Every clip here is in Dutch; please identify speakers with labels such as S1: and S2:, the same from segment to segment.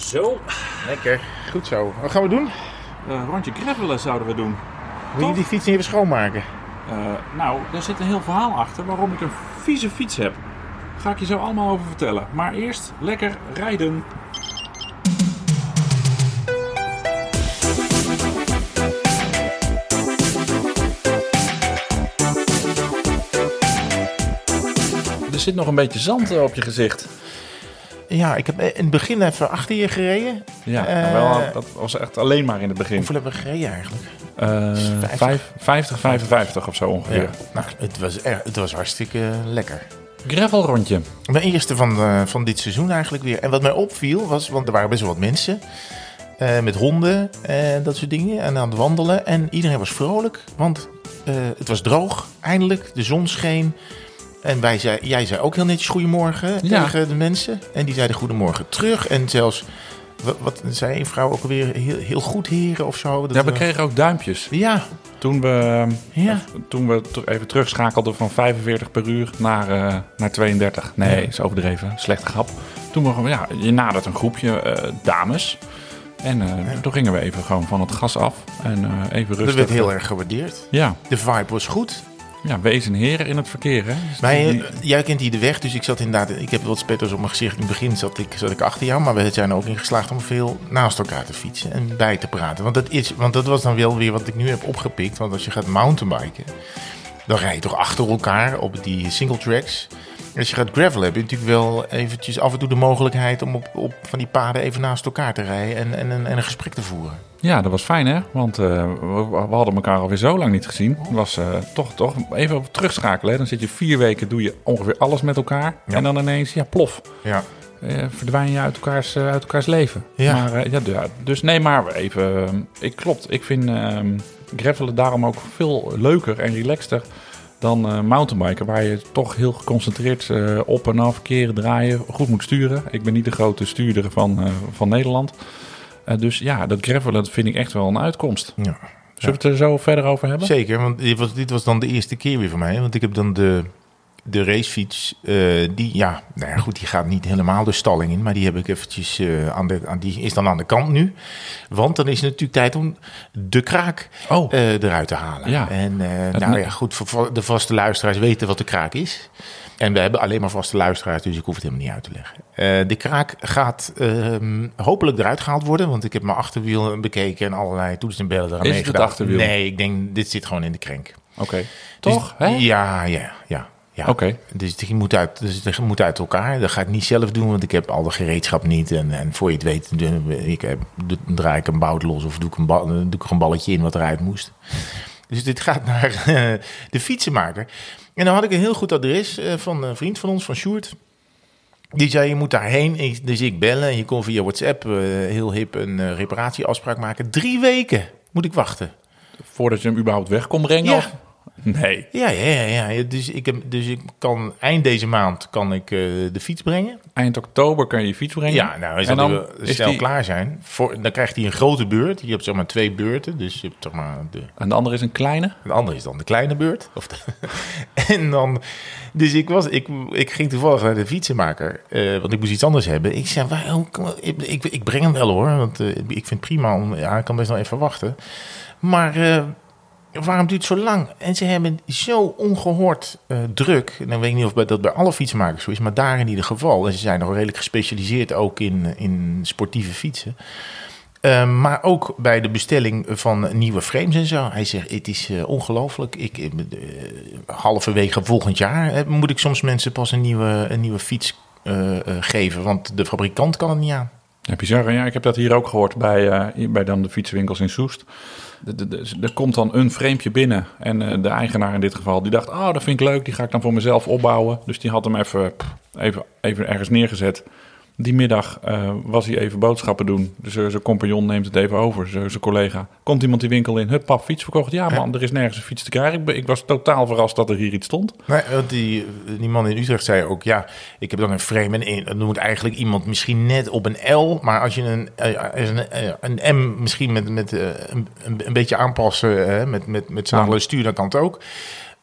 S1: Zo.
S2: Lekker. Goed zo. Wat gaan we doen?
S1: Een rondje gravelen zouden we doen.
S2: Wil je die fiets even schoonmaken?
S1: Eh, nou, daar zit een heel verhaal achter waarom ik een vieze fiets heb. Ga ik je zo allemaal over vertellen. Maar eerst lekker rijden. Er zit nog een beetje zand op je gezicht.
S2: Ja, ik heb in het begin even achter je gereden.
S1: Ja,
S2: Eh,
S1: wel, dat was echt alleen maar in het begin.
S2: Hoeveel hebben we gereden eigenlijk?
S1: Eh,
S2: 50.
S1: vijf- 50, 55 of zo ongeveer.
S2: Nou, het was, er, het was hartstikke lekker.
S1: Gravelrondje.
S2: Mijn eerste van, eh, van dit seizoen eigenlijk weer. En wat mij opviel was, want er waren best wel wat mensen. eh, met honden en dat soort dingen. En aan het wandelen. En iedereen was vrolijk. Want het was droog. Eindelijk. De zon scheen. En wij zei, jij zei ook heel netjes goedemorgen
S1: Ja.
S2: tegen de mensen. En die zeiden goedemorgen terug. En zelfs, wat, wat zei een vrouw ook alweer? Heel, heel goed heren of zo. Dat
S1: Ja, we kregen ook duimpjes.
S2: Ja,
S1: Toen we,
S2: ja.
S1: toen we even terugschakelden van 45 per uur naar, eh, naar 32. Nee, is overdreven. Slechte grap. Toen we ja, je nadert een groepje eh, dames. En eh, toen gingen we even gewoon van het gas af. En eh, even rustig.
S2: Dat werd heel erg gewaardeerd.
S1: Ja,
S2: De vibe was goed.
S1: Ja, wees een heren in het verkeer. Hè? Dus die-
S2: eh, jij kent hier de weg, dus ik zat inderdaad... Ik heb wat spetters op mijn gezicht. In het begin zat ik, zat ik achter jou, maar we zijn er ook in geslaagd om veel naast elkaar te fietsen en bij te praten. Want dat, is, want dat was dan wel weer wat ik nu heb opgepikt. Want als je gaat mountainbiken, dan rij je toch achter elkaar op die single tracks. Als je gaat gravelen heb je natuurlijk wel eventjes af en toe de mogelijkheid om op, op van die paden even naast elkaar te rijden en, en, en, en een gesprek te voeren.
S1: Ja, dat was fijn hè. Want eh, we, we hadden elkaar alweer zo lang niet gezien. Het was eh, toch, toch even op terugschakelen. Hè. Dan zit je vier weken, doe je ongeveer alles met elkaar.
S2: Ja.
S1: En dan ineens, ja, plof.
S2: Ja,
S1: eh, verdwijn je uit elkaars, uit elkaars leven.
S2: Ja.
S1: Maar, ja, dus nee, maar even. ik klopt. Ik vind ehm gravelen daarom ook veel leuker en relaxter dan eh, mountainbiken, waar je toch heel geconcentreerd eh, op en af, keren, draaien, goed moet sturen. Ik ben niet de grote stuurder van, eh, van Nederland. Dus ja, dat gravelen vind ik echt wel een uitkomst.
S2: ja.
S1: Zullen we het er zo verder over hebben?
S2: Zeker, want dit was, dit was dan de eerste keer weer voor mij. Want ik heb dan de, de racefiets, eh, die, ja, nou ja, goed, die gaat niet helemaal de stalling in. Maar die heb ik eventjes, eh, aan de, aan, die is dan aan de kant nu. Want dan is het natuurlijk tijd om de kraak
S1: Oh,
S2: eh, eruit te halen.
S1: Ja.
S2: En nou ja, goed, voor- de vaste luisteraars weten wat de kraak is. En we hebben alleen maar vaste luisteraars, dus ik hoef het helemaal niet uit te leggen. De kraak gaat ehm, hopelijk eruit gehaald worden, want ik heb mijn achterwiel bekeken en allerlei toetsen en bellen eraan
S1: Is het achterwiel?
S2: Nee, ik denk, dit zit gewoon in de krenk.
S1: oké. Toch?
S2: Dus-
S1: hè?
S2: Ja, ja, ja. Ja.
S1: Oké.
S2: Dus het moet, uit, dus het moet uit elkaar. Dat ga ik niet zelf doen, want ik heb al de gereedschap niet. En, en voor je het weet, ik heb, draai ik een bout los of doe ik een, bal, doe ik er een balletje in wat eruit moest. Dus dit gaat naar eh, de fietsenmaker. En dan had ik een heel goed adres eh, van een vriend van ons, van Sjoerd. Die zei, je moet daarheen. Dus ik bellen en je kon via WhatsApp eh, heel hip een reparatieafspraak maken. Drie weken moet ik wachten.
S1: Voordat je hem überhaupt weg kon brengen?
S2: Ja.
S1: of- Nee.
S2: Ja, ja, ja. ja. Dus, ik heb, dus ik kan eind deze maand kan ik eh, de fiets brengen.
S1: Eind oktober kan je je fiets brengen.
S2: Ja, nou, als
S1: en
S2: dan
S1: is
S2: snel
S1: die,
S2: klaar zijn, voor, dan krijgt hij een grote beurt. Je hebt zeg maar twee beurten, dus je hebt zeg maar de,
S1: En de andere is een kleine.
S2: de andere is dan de kleine beurt. Of de- en dan, dus ik, was, ik, ik ging toevallig naar de fietsenmaker, eh, want ik moest iets anders hebben. Ik zei, ik, ik, ik breng hem wel hoor, want eh, ik vind het prima. Om, ja, ik kan best wel even wachten. Maar waarom duurt het zo lang? En ze hebben zo ongehoord eh, druk. En dan weet ik niet of dat bij alle fietsmakers zo is, maar daar in ieder geval. En ze zijn nog redelijk gespecialiseerd ook in, in sportieve fietsen. Eh, maar ook bij de bestelling van nieuwe frames en zo. Hij zegt, het is eh, ongelooflijk. Ik, eh, eh, halverwege volgend jaar eh, moet ik soms mensen pas een nieuwe, een nieuwe fiets eh, eh, geven. Want de fabrikant kan het niet aan.
S1: Ja, bizar. Ja, ik heb dat hier ook gehoord bij, eh, bij dan de fietsenwinkels in Soest. Er komt dan een framepje binnen. En eh, de eigenaar in dit geval, die dacht... oh, dat vind ik leuk, die ga ik dan voor mezelf opbouwen. Dus die had hem even, even, even ergens neergezet. Die middag eh, was hij even boodschappen doen. Dus eh, zijn compagnon neemt het even over, zijn collega. Komt iemand die winkel in, hup, pap, fiets verkocht. Ja man, er is nergens een fiets te krijgen. Ik, was totaal verrast dat er hier iets stond.
S2: Nee, want die, die man in Utrecht zei ook, ja, ik heb dan een frame en een. Dan moet eigenlijk iemand misschien net op een L, maar als je een, eh, een, eh, een M misschien met, met eh, een, een, een beetje aanpassen, hè, met, met, met zadel en stuur, dan kan het ook.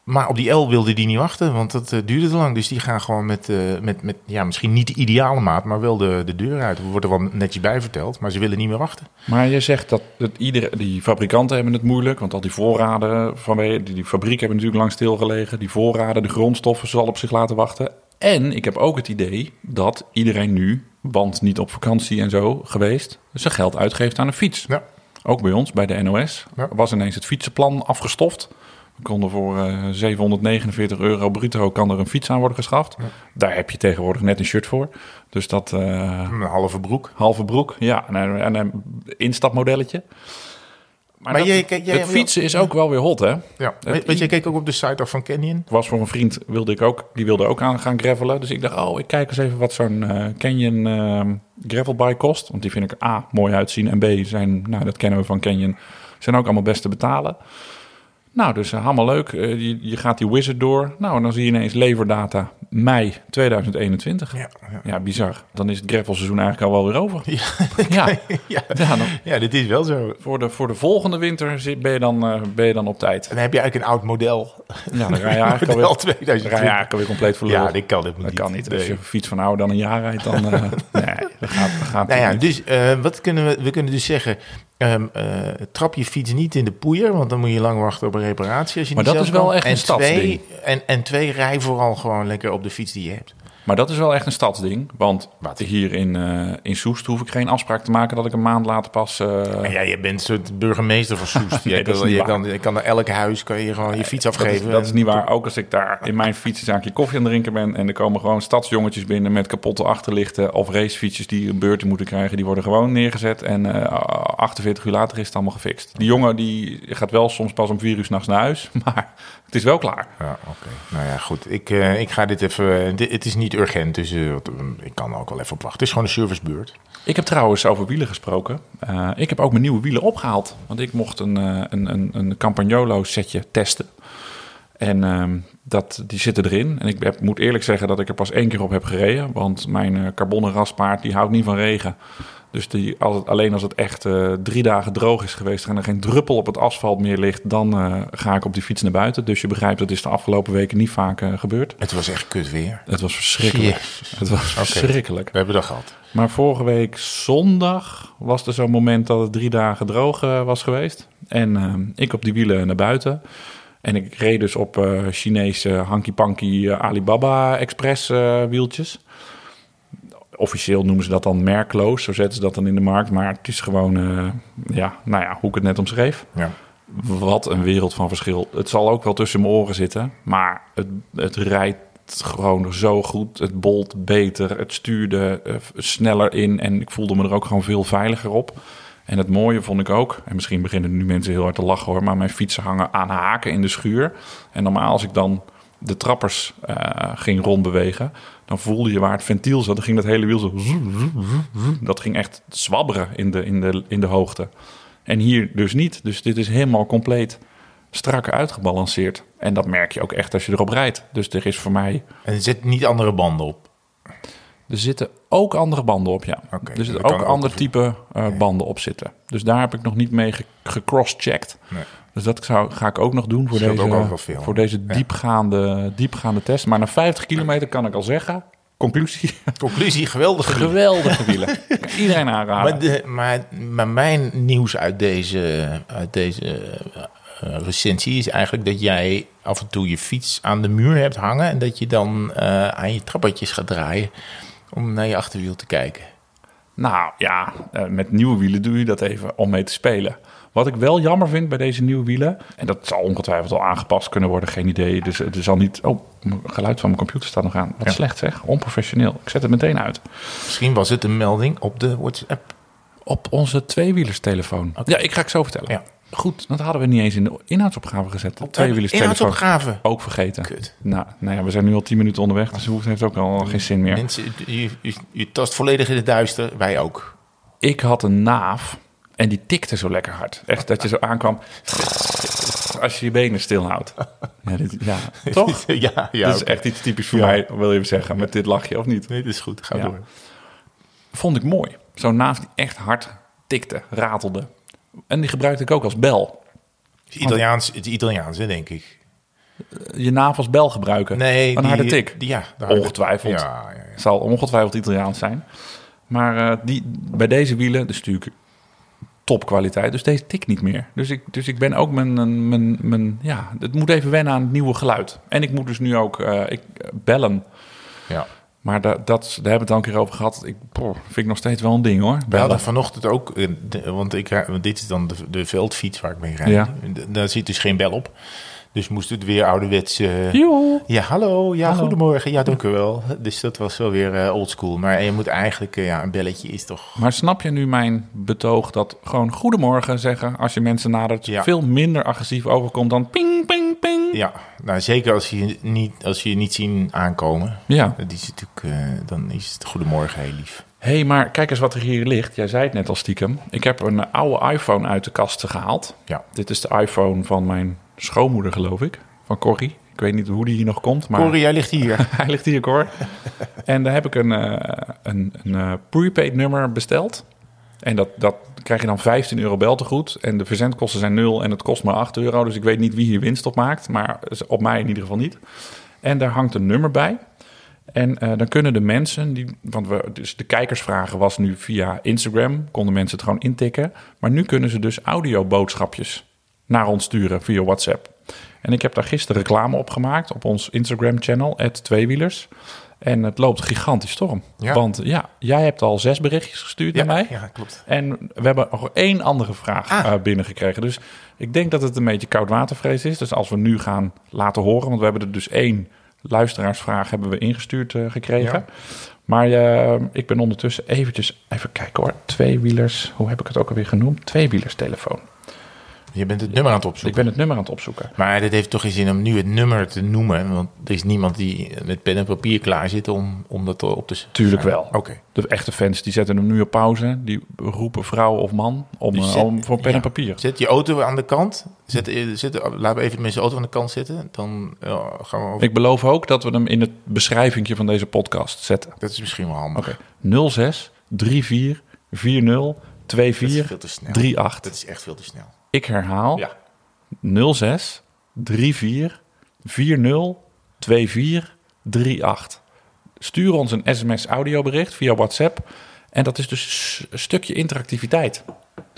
S2: Maar op die L wilde die niet wachten, want dat eh, duurde te lang. Dus die gaan gewoon met, eh, met, met ja, misschien niet de ideale maat, maar wel de, de deur uit. Er wordt er wel netjes bij verteld, maar ze willen niet meer wachten.
S1: Maar je zegt dat, dat iedere, die fabrikanten hebben het moeilijk, want al die voorraden van die, die fabrieken hebben natuurlijk lang stilgelegen. Die voorraden, de grondstoffen zal op zich laten wachten. En ik heb ook het idee dat iedereen nu, want niet op vakantie en zo geweest, zijn geld uitgeeft aan een fiets.
S2: Ja.
S1: Ook bij ons, bij de NOS,
S2: Ja.
S1: was ineens het fietsenplan afgestoft. Konden voor eh, 749 euro bruto kan er een fiets aan worden geschaft. Daar heb je tegenwoordig net een shirt voor. Dus dat eh,
S2: Een halve broek.
S1: halve broek, ja, en een, en een instapmodelletje. Maar,
S2: Maar
S1: dat-
S2: jij- jij- jij-
S1: het fietsen is ook wel weer hot, hè?
S2: Ja. Weet, weet je, keek ook op de site af van Canyon.
S1: Was voor een vriend, wilde ik ook, die wilde ook aan gaan gravelen. Dus ik dacht, oh, ik kijk eens even wat zo'n eh, Canyon eh, gravelbike kost. Want die vind ik A, mooi uitzien. En B, zijn, nou, dat kennen we van Canyon, zijn ook allemaal best te betalen. Nou, dus uh, helemaal leuk. Eh, je, je gaat die wizard door. Nou, en dan zie je ineens leverdata mei 2021.
S2: Ja, ja.
S1: Ja, bizar. Dan is het gravelseizoen eigenlijk al wel weer over.
S2: Ja,
S1: Ja,
S2: ja.
S1: dan,
S2: ja, dit is wel zo.
S1: voor, de, voor de volgende winter zit, ben, je dan, eh, ben je dan op tijd.
S2: En dan heb je eigenlijk een oud model.
S1: Ja, dan rij je eigenlijk alweer, dan
S2: 2020.
S1: rij je eigenlijk alweer compleet voor lul.
S2: Ja, dit kan helemaal
S1: Dat
S2: niet.
S1: kan niet. Als
S2: Nee.
S1: je een fiets van ouder dan een jaar rijdt, dan... eh, nee, dat gaat, dat gaat
S2: Nou ja,
S1: niet.
S2: dus eh, wat kunnen we, we kunnen dus zeggen, ehm, eh, trap je fiets niet in de poeier, want dan moet je lang wachten op een reparatie. Als je
S1: Maar
S2: niet
S1: dat
S2: zelf
S1: is wel
S2: kan.
S1: echt een
S2: en
S1: stadsding.
S2: twee, en, en twee, rij vooral gewoon lekker op de fiets die je hebt.
S1: Maar dat is wel echt een stadsding. Want
S2: Wat?
S1: hier in, eh, in Soest hoef ik geen afspraak te maken dat ik een maand later pas... eh,
S2: ja, je bent een soort burgemeester van Soest.
S1: Nee,
S2: je, kan, je, kan, je kan naar elk huis kan je gewoon je fiets
S1: dat is,
S2: afgeven.
S1: dat is niet waar. Ook als ik daar in mijn fietsenzaakje koffie aan het drinken ben... en er komen gewoon stadsjongetjes binnen met kapotte achterlichten... of racefietsjes die een beurten moeten krijgen... die worden gewoon neergezet en eh 48 uur later is het allemaal gefixt. Die jongen die gaat wel soms pas om vier uur s'nachts naar huis... maar het is wel klaar.
S2: Ja, oké. Nou ja, goed. Ik, eh, ik ga dit even... eh, dit- het is niet urgent, dus eh, wat- ik kan er ook wel even op wachten. Het is gewoon een servicebeurt.
S1: Ik heb trouwens over wielen gesproken. Ik heb ook mijn nieuwe wielen opgehaald. Want ik mocht een, een, een, een Campagnolo setje testen. En ehm, dat, die zitten erin. En ik heb, moet eerlijk zeggen dat ik er pas één keer op heb gereden. Want mijn carbonnen raspaard die houdt niet van regen. Dus die, als het, alleen als het echt eh, drie dagen droog is geweest... en er geen druppel op het asfalt meer ligt... dan eh, ga ik op die fiets naar buiten. Dus je begrijpt, dat is de afgelopen weken niet vaak gebeurd.
S2: Het was echt kut weer.
S1: Het was verschrikkelijk. Het was verschrikkelijk.
S2: We hebben dat gehad.
S1: Maar vorige week zondag was er zo'n moment dat het drie dagen droog was geweest. En eh, ik op die wielen naar buiten. En ik reed dus op eh, Chinese hanky-panky eh, Alibaba Express eh, wieltjes. Officieel noemen ze dat dan merkloos, zo zetten ze dat dan in de markt. Maar het is gewoon, ja, nou ja, hoe ik het net omschreef.
S2: Ja.
S1: Wat een wereld van verschil. Het zal ook wel tussen mijn oren zitten, maar het, het rijdt gewoon zo goed. Het bolt beter, het stuurde sneller in en ik voelde me er ook gewoon veel veiliger op. En het mooie vond ik ook, en misschien beginnen nu mensen heel hard te lachen hoor, maar mijn fietsen hangen aan haken in de schuur. En normaal als ik dan de trappers eh, ging rondbewegen, dan voelde je waar het ventiel zat. Dan ging dat hele wiel zo... Dat ging echt zwabberen in de, in de, in de hoogte. En hier dus niet. Dus dit is helemaal compleet strak uitgebalanceerd. En dat merk je ook echt als je erop rijdt. Dus er is voor mij...
S2: En er zitten niet andere banden op.
S1: Er zitten ook andere banden op, ja. Er zitten ook ander type eh, banden op zitten. Dus daar heb ik nog niet mee ge- gecross-checked.
S2: Nee.
S1: Dus dat zou, ga ik ook nog doen voor
S2: Scheelt
S1: deze, voor deze
S2: Ja.
S1: diepgaande, diepgaande test. Maar na 50 kilometer kan ik al zeggen... Conclusie,
S2: Conclusie, geweldige wielen.
S1: geweldige wielen. Iedereen aanraden.
S2: Maar, de, maar, maar mijn nieuws uit deze, uit deze eh, recensie is eigenlijk dat jij af en toe je fiets aan de muur hebt hangen en dat je dan eh, aan je trappetjes gaat draaien om naar je achterwiel te kijken.
S1: Nou ja, eh, met nieuwe wielen doe je dat even om mee te spelen. Wat ik wel jammer vind bij deze nieuwe wielen, en dat zal ongetwijfeld al aangepast kunnen worden, geen idee. Dus het zal niet. Oh, geluid van mijn computer staat nog aan. Wat
S2: Ja.
S1: slecht zeg, onprofessioneel. Ik zet het meteen uit.
S2: Misschien was het een melding op de WhatsApp.
S1: Op onze tweewielerstelefoon. Ja, ik ga het zo vertellen.
S2: Ja.
S1: Goed, dat hadden we niet eens in de inhoudsopgave gezet. De.
S2: Inhoudsopgave.
S1: Ook vergeten.
S2: Kut.
S1: Nou, nou ja, we zijn nu al tien minuten onderweg, dus het heeft ook al geen zin meer.
S2: Mensen, je, je, je tast volledig in het duister. Wij ook.
S1: Ik had een naaf en die tikte zo lekker hard. Echt dat je zo aankwam als je je benen stilhoudt. Ja, dit, ja toch?
S2: ja, ja.
S1: dat is echt iets typisch voor
S2: Ja.
S1: mij, wil je zeggen, met dit lachje of niet?
S2: Nee, dat is goed. Ga
S1: Ja.
S2: door.
S1: Vond ik mooi. Zo'n naaf die echt hard tikte, ratelde. En die gebruikte ik ook als bel.
S2: Het is Italiaans, het is Italiaans, hè, denk ik.
S1: je naaf als bel gebruiken.
S2: Nee,
S1: een
S2: die-
S1: harde tik.
S2: die- ja, de harde-
S1: Ongetwijfeld.
S2: Ja, ja, ja.
S1: Het zal ongetwijfeld Italiaans zijn. Maar eh, die, bij deze wielen, dus natuurlijk topkwaliteit. Dus deze tikt niet meer. Dus ik, dus ik ben ook mijn, mijn, mijn, Ja, het moet even wennen aan het nieuwe geluid. En ik moet dus nu ook eh, ik, eh, bellen.
S2: ja.
S1: Maar da, dat, daar hebben we het al een keer over gehad. Ik vind ik nog steeds wel een ding hoor.
S2: We hadden vanochtend ook, eh, want, ik, want dit is dan de, de veldfiets waar ik mee rijd.
S1: Ja.
S2: Daar zit dus geen bel op. Dus moest het weer ouderwets... eh,
S1: Joe.
S2: ja, hallo. Ja,
S1: Hallo.
S2: goedemorgen. Ja, dank u wel. Dus dat was wel weer eh, oldschool. Maar je moet eigenlijk... eh, ja, een belletje is toch...
S1: Maar snap je nu mijn betoog dat gewoon goedemorgen zeggen als je mensen nadert
S2: Ja.
S1: veel minder agressief overkomt dan ping, ping, ping?
S2: Ja, nou zeker als je niet, als je niet zien aankomen.
S1: Ja.
S2: Dat is natuurlijk, eh, dan is het goedemorgen heel lief.
S1: Hé, hey, maar kijk eens wat er hier ligt. Jij zei het net al stiekem. Ik heb een oude iPhone uit de kast gehaald.
S2: Ja.
S1: Dit is de iPhone van mijn schoonmoeder, geloof ik. Van Corrie. Ik weet niet hoe die hier nog komt, maar
S2: Corrie, jij ligt hier.
S1: hij ligt hier, Cor. en daar heb ik een, eh, een, een eh, prepaid nummer besteld. En dat, dat krijg je dan 15 euro beltegoed. En de verzendkosten zijn nul en het kost maar 8 euro. Dus ik weet niet wie hier winst op maakt. Maar op mij in ieder geval niet. En daar hangt een nummer bij. En eh, dan kunnen de mensen, die, want we, dus de kijkersvragen was nu via Instagram, konden mensen het gewoon intikken. Maar nu kunnen ze dus audioboodschapjes naar ons sturen via WhatsApp. En ik heb daar gisteren reclame op gemaakt op ons Instagram-channel, Tweewielers. En het loopt gigantisch storm.
S2: Ja.
S1: Want ja, jij hebt al zes berichtjes gestuurd
S2: Ja,
S1: naar mij.
S2: ja, klopt.
S1: En we hebben nog één andere vraag
S2: Ah.
S1: eh, binnengekregen. Dus ik denk dat het een beetje koudwatervrees is. Dus als we nu gaan laten horen, want we hebben er dus één luisteraarsvraag hebben we ingestuurd eh, gekregen.
S2: Ja.
S1: Maar eh, ik ben ondertussen eventjes, even kijken hoor, tweewielers, hoe heb ik het ook alweer genoemd? Tweewielers telefoon.
S2: Je bent het nummer aan het
S1: Ik
S2: opzoeken.
S1: ben het nummer aan het opzoeken.
S2: Maar dit heeft toch geen zin om nu het nummer te noemen. Want er is niemand die met pen en papier klaar zit om, om dat op te.
S1: Tuurlijk wel.
S2: Oké.
S1: De echte fans die zetten hem nu op pauze. Die roepen vrouw of man om,
S2: Dus
S1: eh,
S2: zet-
S1: om voor pen
S2: ja.
S1: en papier.
S2: Zet je auto aan de kant. Zet, eh, zet, laten we even de mensen auto aan de kant zitten. Dan ja, gaan we over.
S1: Ik beloof ook dat we hem in het beschrijvingje van deze podcast zetten.
S2: Dat is misschien wel handig.
S1: Oké. 06 34 40
S2: Dat is
S1: 24
S2: veel te snel.
S1: 38.
S2: Dat is echt veel te snel.
S1: Ik herhaal
S2: Ja.
S1: 06 34 40 24 38. Stuur ons een sms audiobericht via WhatsApp. En dat is dus een stukje interactiviteit.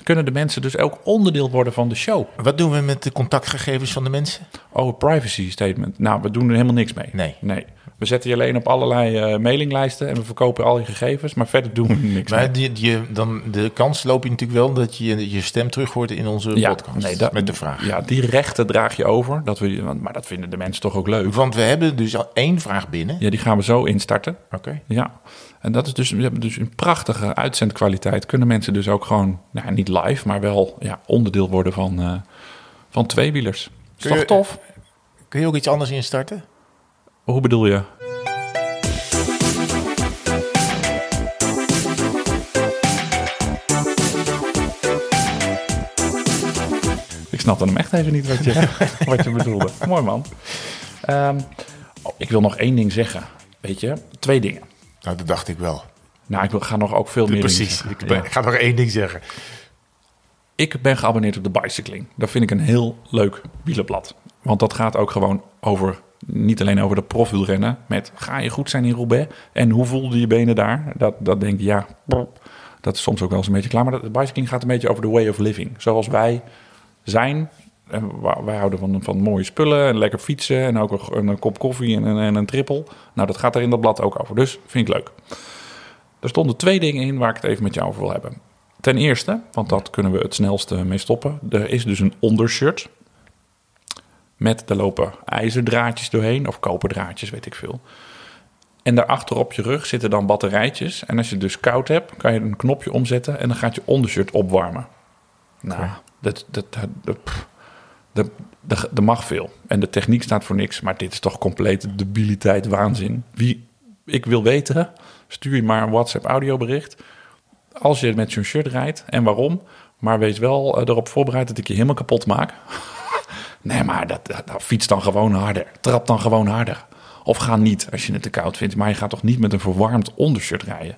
S1: Kunnen de mensen dus ook onderdeel worden van de show.
S2: Wat doen we met de contactgegevens van de mensen?
S1: Oh, privacy statement. Nou, we doen er helemaal niks mee.
S2: Nee.
S1: Nee. We zetten je alleen op allerlei eh, mailinglijsten en we verkopen al je gegevens, maar verder doen we niks.
S2: Maar die, die, dan, de kans loop je natuurlijk wel dat je je stem terug hoort in onze podcast.
S1: nee, dat-
S2: met de vraag.
S1: Ja, die rechten draag je over. Dat we, maar dat vinden de mensen toch ook leuk.
S2: Want we hebben dus al één vraag binnen.
S1: Ja, die gaan we zo instarten.
S2: Oké.
S1: Ja, en dat is dus, we hebben dus een prachtige uitzendkwaliteit. Kunnen mensen dus ook gewoon, nou, niet live, maar wel ja, onderdeel worden van, eh van tweewielers. Is toch tof?
S2: Kun je ook iets anders instarten?
S1: Hoe bedoel je? Ik snapte hem echt even niet wat je, wat je bedoelde. Mooi man. Ehm, oh, ik wil nog één ding zeggen. Weet je, twee dingen.
S2: Nou, dat dacht ik wel.
S1: Nou, ik ga nog ook veel meer
S2: Precies. Ik, ben-
S1: Ja.
S2: ik ga nog één ding zeggen.
S1: Ik ben geabonneerd op de Bicycling. Dat vind ik een heel leuk wielerblad. Want dat gaat ook gewoon over, niet alleen over de profwielrennen. Met ga je goed zijn in Roubaix? En hoe voelde je benen daar? Dat, dat denk ik, ja, dat is soms ook wel eens een beetje klaar. Maar de Bicycling gaat een beetje over de way of living. Zoals wij zijn. En wij houden van, van mooie spullen en lekker fietsen. En ook een, een kop koffie en, een- en een trippel. Nou, dat gaat er in dat blad ook over. Dus vind ik leuk. Er stonden twee dingen in waar ik het even met jou over wil hebben. Ten eerste, want dat kunnen we het snelste mee stoppen. Er is dus een ondershirt. Met, daar lopen ijzerdraadjes doorheen, of koperdraadjes, weet ik veel. En daarachter op je rug zitten dan batterijtjes. En als je het dus koud hebt, kan je een knopje omzetten en dan gaat je ondershirt opwarmen. Nou, dat, dat, dat, dat, pff, dat mag veel. En de techniek staat voor niks, maar dit is toch complete debiliteit, waanzin. Wie ik wil weten, stuur je maar een WhatsApp audiobericht als je met zo'n shirt rijdt en waarom. Maar wees wel eh, erop voorbereid dat ik je helemaal kapot maak. nee, maar dat, dat fiets dan gewoon harder. Trap dan gewoon harder. Of ga niet als je het te koud vindt. Maar je gaat toch niet met een verwarmd ondershirt rijden?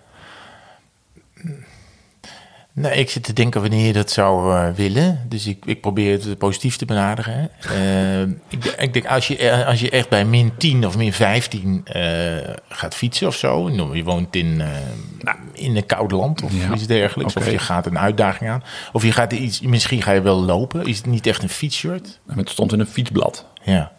S2: Nee, ik zit te denken wanneer je dat zou uh, willen. Dus ik, ik probeer het positief te benaderen. Uh, ik, ik, denk, als je, eh, als je echt bij min 10 of min 15 uh, gaat fietsen of zo. Je woont in, nou, in een koud land of ja. iets dergelijks. Okay. Of je gaat een uitdaging aan. Of je gaat iets, misschien ga je wel lopen. Is het niet echt een fietsshirt?
S1: Het stond in een fietsblad.
S2: Ja.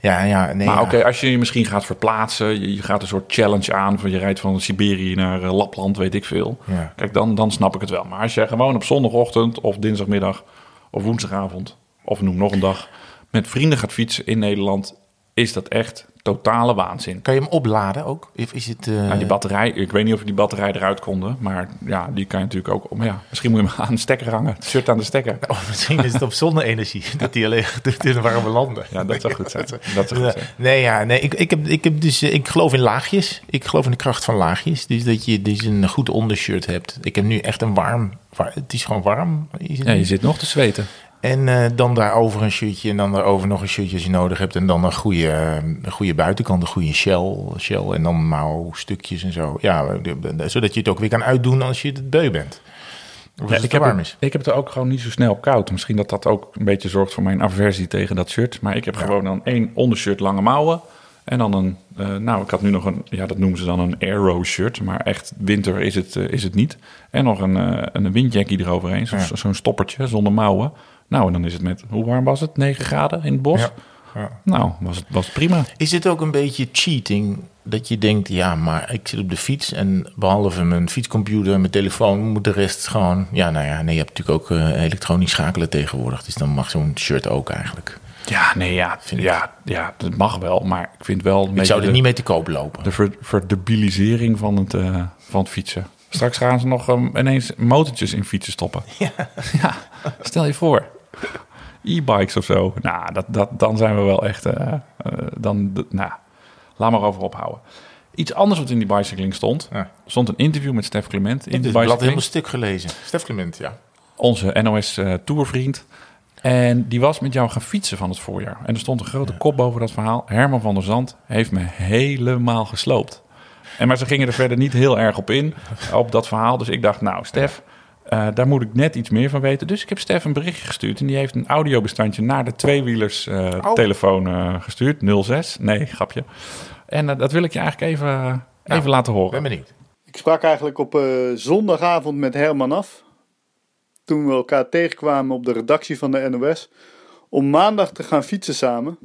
S2: Ja, ja, nee.
S1: Maar oké, als je je misschien gaat verplaatsen, je, je, gaat een soort challenge aan, van je rijdt van Siberië naar uh, Lapland, weet ik veel.
S2: Ja.
S1: Kijk, dan, dan snap ik het wel. Maar als je gewoon op zondagochtend of dinsdagmiddag of woensdagavond of noem nog een dag met vrienden gaat fietsen in Nederland, is dat echt totale waanzin.
S2: Kan je hem opladen ook? Of is het, uh...
S1: die batterij, ik weet niet of die batterij eruit konden, maar ja, die kan je natuurlijk ook. Maar ja, misschien moet je hem aan de stekker hangen, het shirt aan de stekker.
S2: Of oh, misschien is het op zonne-energie dat die alleen doet in warme landen.
S1: Ja, dat zou goed zijn. Dat zou goed zijn.
S2: Nee, ja, nee, ik, ik heb, ik heb dus, ik geloof in laagjes. Ik geloof in de kracht van laagjes. Dus dat je dus een goed ondershirt hebt. Ik heb nu echt een warm, het is gewoon warm.
S1: ja, je zit nog te zweten.
S2: En uh, dan daarover een shirtje en dan daarover nog een shirtje als je nodig hebt. En dan een goede, een goede buitenkant, een goede shell, shell en dan mouwstukjes en zo. Ja, zodat je het ook weer kan uitdoen als je het beu bent.
S1: Of ja, ik, heb warm is. ik heb het ook gewoon niet zo snel koud. Misschien dat dat ook een beetje zorgt voor mijn aversie tegen dat shirt. Maar ik heb gewoon dan één ondershirt lange mouwen. En dan een, uh, nou, ik had nu nog een, ja, dat noemen ze dan een aero shirt, maar echt winter is het, uh, is het niet. En nog een, uh, een windjackie eroverheen, zo'n ja. zo stoppertje zonder mouwen. Nou, en dan is het met, hoe warm was het? 9 graden in het bos?
S2: Ja. Ja.
S1: Nou, was het was prima.
S2: Is het ook een beetje cheating dat je denkt, ja, maar ik zit op de fiets en behalve mijn fietscomputer en mijn telefoon moet de rest gewoon, ja, nou ja, nee, je hebt natuurlijk ook uh, elektronisch schakelen tegenwoordig, dus dan mag zo'n shirt ook eigenlijk.
S1: Ja, nee, ja, vind ja, ja, dat mag wel, maar ik vind wel.
S2: Ik zou er niet mee te koop lopen.
S1: De ver, verdebilisering van het, uh, van het fietsen. Straks gaan ze nog um, ineens motortjes in fietsen stoppen.
S2: Ja.
S1: ja, stel je voor e-bikes of zo. Nou, dat, dat, dan zijn we wel echt. Uh, uh, dan, nou, laat maar over ophouden. Iets anders wat in die bicycling stond. Ja. stond een interview met Stef Clement. In
S2: het blad helemaal stuk gelezen. Stef Clement, ja.
S1: Onze NOS uh, Tourvriend. En die was met jou gaan fietsen van het voorjaar. En er stond een grote ja. kop boven dat verhaal. Herman van der Zand heeft me helemaal gesloopt. En maar ze gingen er verder niet heel erg op in, op dat verhaal. Dus ik dacht, nou, Stef, uh, daar moet ik net iets meer van weten. Dus ik heb Stef een berichtje gestuurd. En die heeft een audiobestandje naar de tweewielers uh, oh. telefoon uh, gestuurd. 06. Nee, grapje. En dat wil ik je eigenlijk even, nou, even laten horen.
S2: Ben benieuwd.
S3: Ik sprak eigenlijk op zondagavond met Herman af. Toen we elkaar tegenkwamen op de redactie van de NOS. Om maandag te gaan fietsen samen.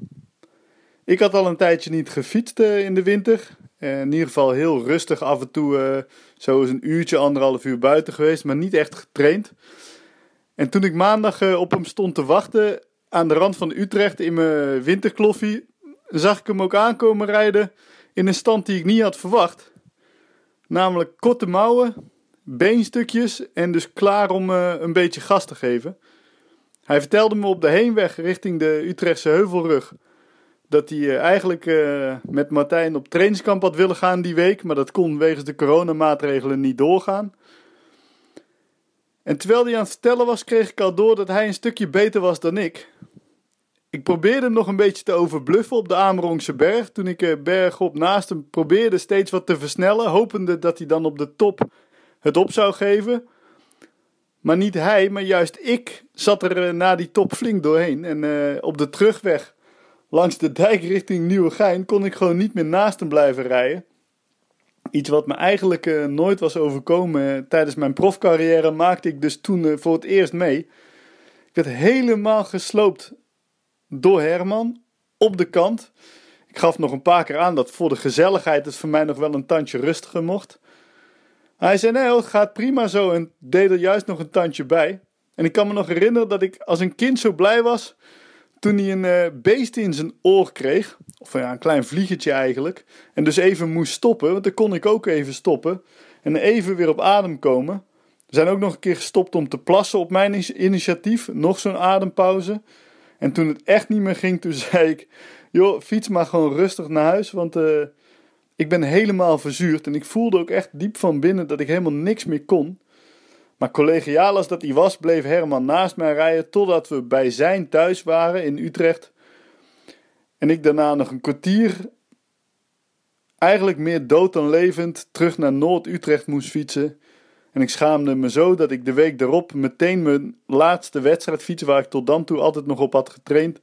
S3: Ik had al een tijdje niet gefietst in de winter. In ieder geval heel rustig af en toe zo is een uurtje, anderhalf uur buiten geweest, maar niet echt getraind. En toen ik maandag uh, op hem stond te wachten aan de rand van Utrecht in mijn winterkloffie, zag ik hem ook aankomen rijden in een stand die ik niet had verwacht. Namelijk korte mouwen, beenstukjes en dus klaar om een beetje gas te geven. Hij vertelde me op de heenweg richting de Utrechtse Heuvelrug dat hij uh, eigenlijk uh, met Martijn op trainingskamp had willen gaan die week, maar dat kon wegens de coronamaatregelen niet doorgaan. En terwijl hij aan het vertellen was, kreeg ik al door dat hij een stukje beter was dan ik. Ik probeerde hem nog een beetje te overbluffen op de Amerongse berg. Toen ik uh, bergop naast hem probeerde steeds wat te versnellen, hopende dat hij dan op de top het op zou geven. Maar niet hij, maar juist ik zat er na die top flink doorheen. En op de terugweg langs de dijk richting Nieuwegein kon ik gewoon niet meer naast hem blijven rijden. Iets wat me eigenlijk uh, nooit was overkomen tijdens mijn profcarrière maakte ik dus toen uh, voor het eerst mee. Ik werd helemaal gesloopt door Herman op de kant. Ik gaf nog een paar keer aan dat voor de gezelligheid het voor mij nog wel een tandje rustiger mocht. Hij zei nee, het gaat prima zo en deed er juist nog een tandje bij. En ik kan me nog herinneren dat ik als een kind zo blij was toen hij een uh, beest in zijn oor kreeg, of ja, een klein vliegetje eigenlijk, en dus even moest stoppen, want dan kon ik ook even stoppen, en even weer op adem komen. We zijn ook nog een keer gestopt om te plassen op mijn initiatief, nog zo'n adempauze. En toen het echt niet meer ging, toen zei ik, joh, fiets maar gewoon rustig naar huis, want uh, ik ben helemaal verzuurd. En ik voelde ook echt diep van binnen dat ik helemaal niks meer kon. Maar collegiaal als dat hij was, bleef Herman naast mij rijden totdat we bij zijn thuis waren in Utrecht. En ik daarna nog een kwartier, eigenlijk meer dood dan levend, terug naar Noord-Utrecht moest fietsen. En ik schaamde me zo dat ik de week daarop meteen mijn laatste wedstrijdfiets, waar ik tot dan toe altijd nog op had getraind,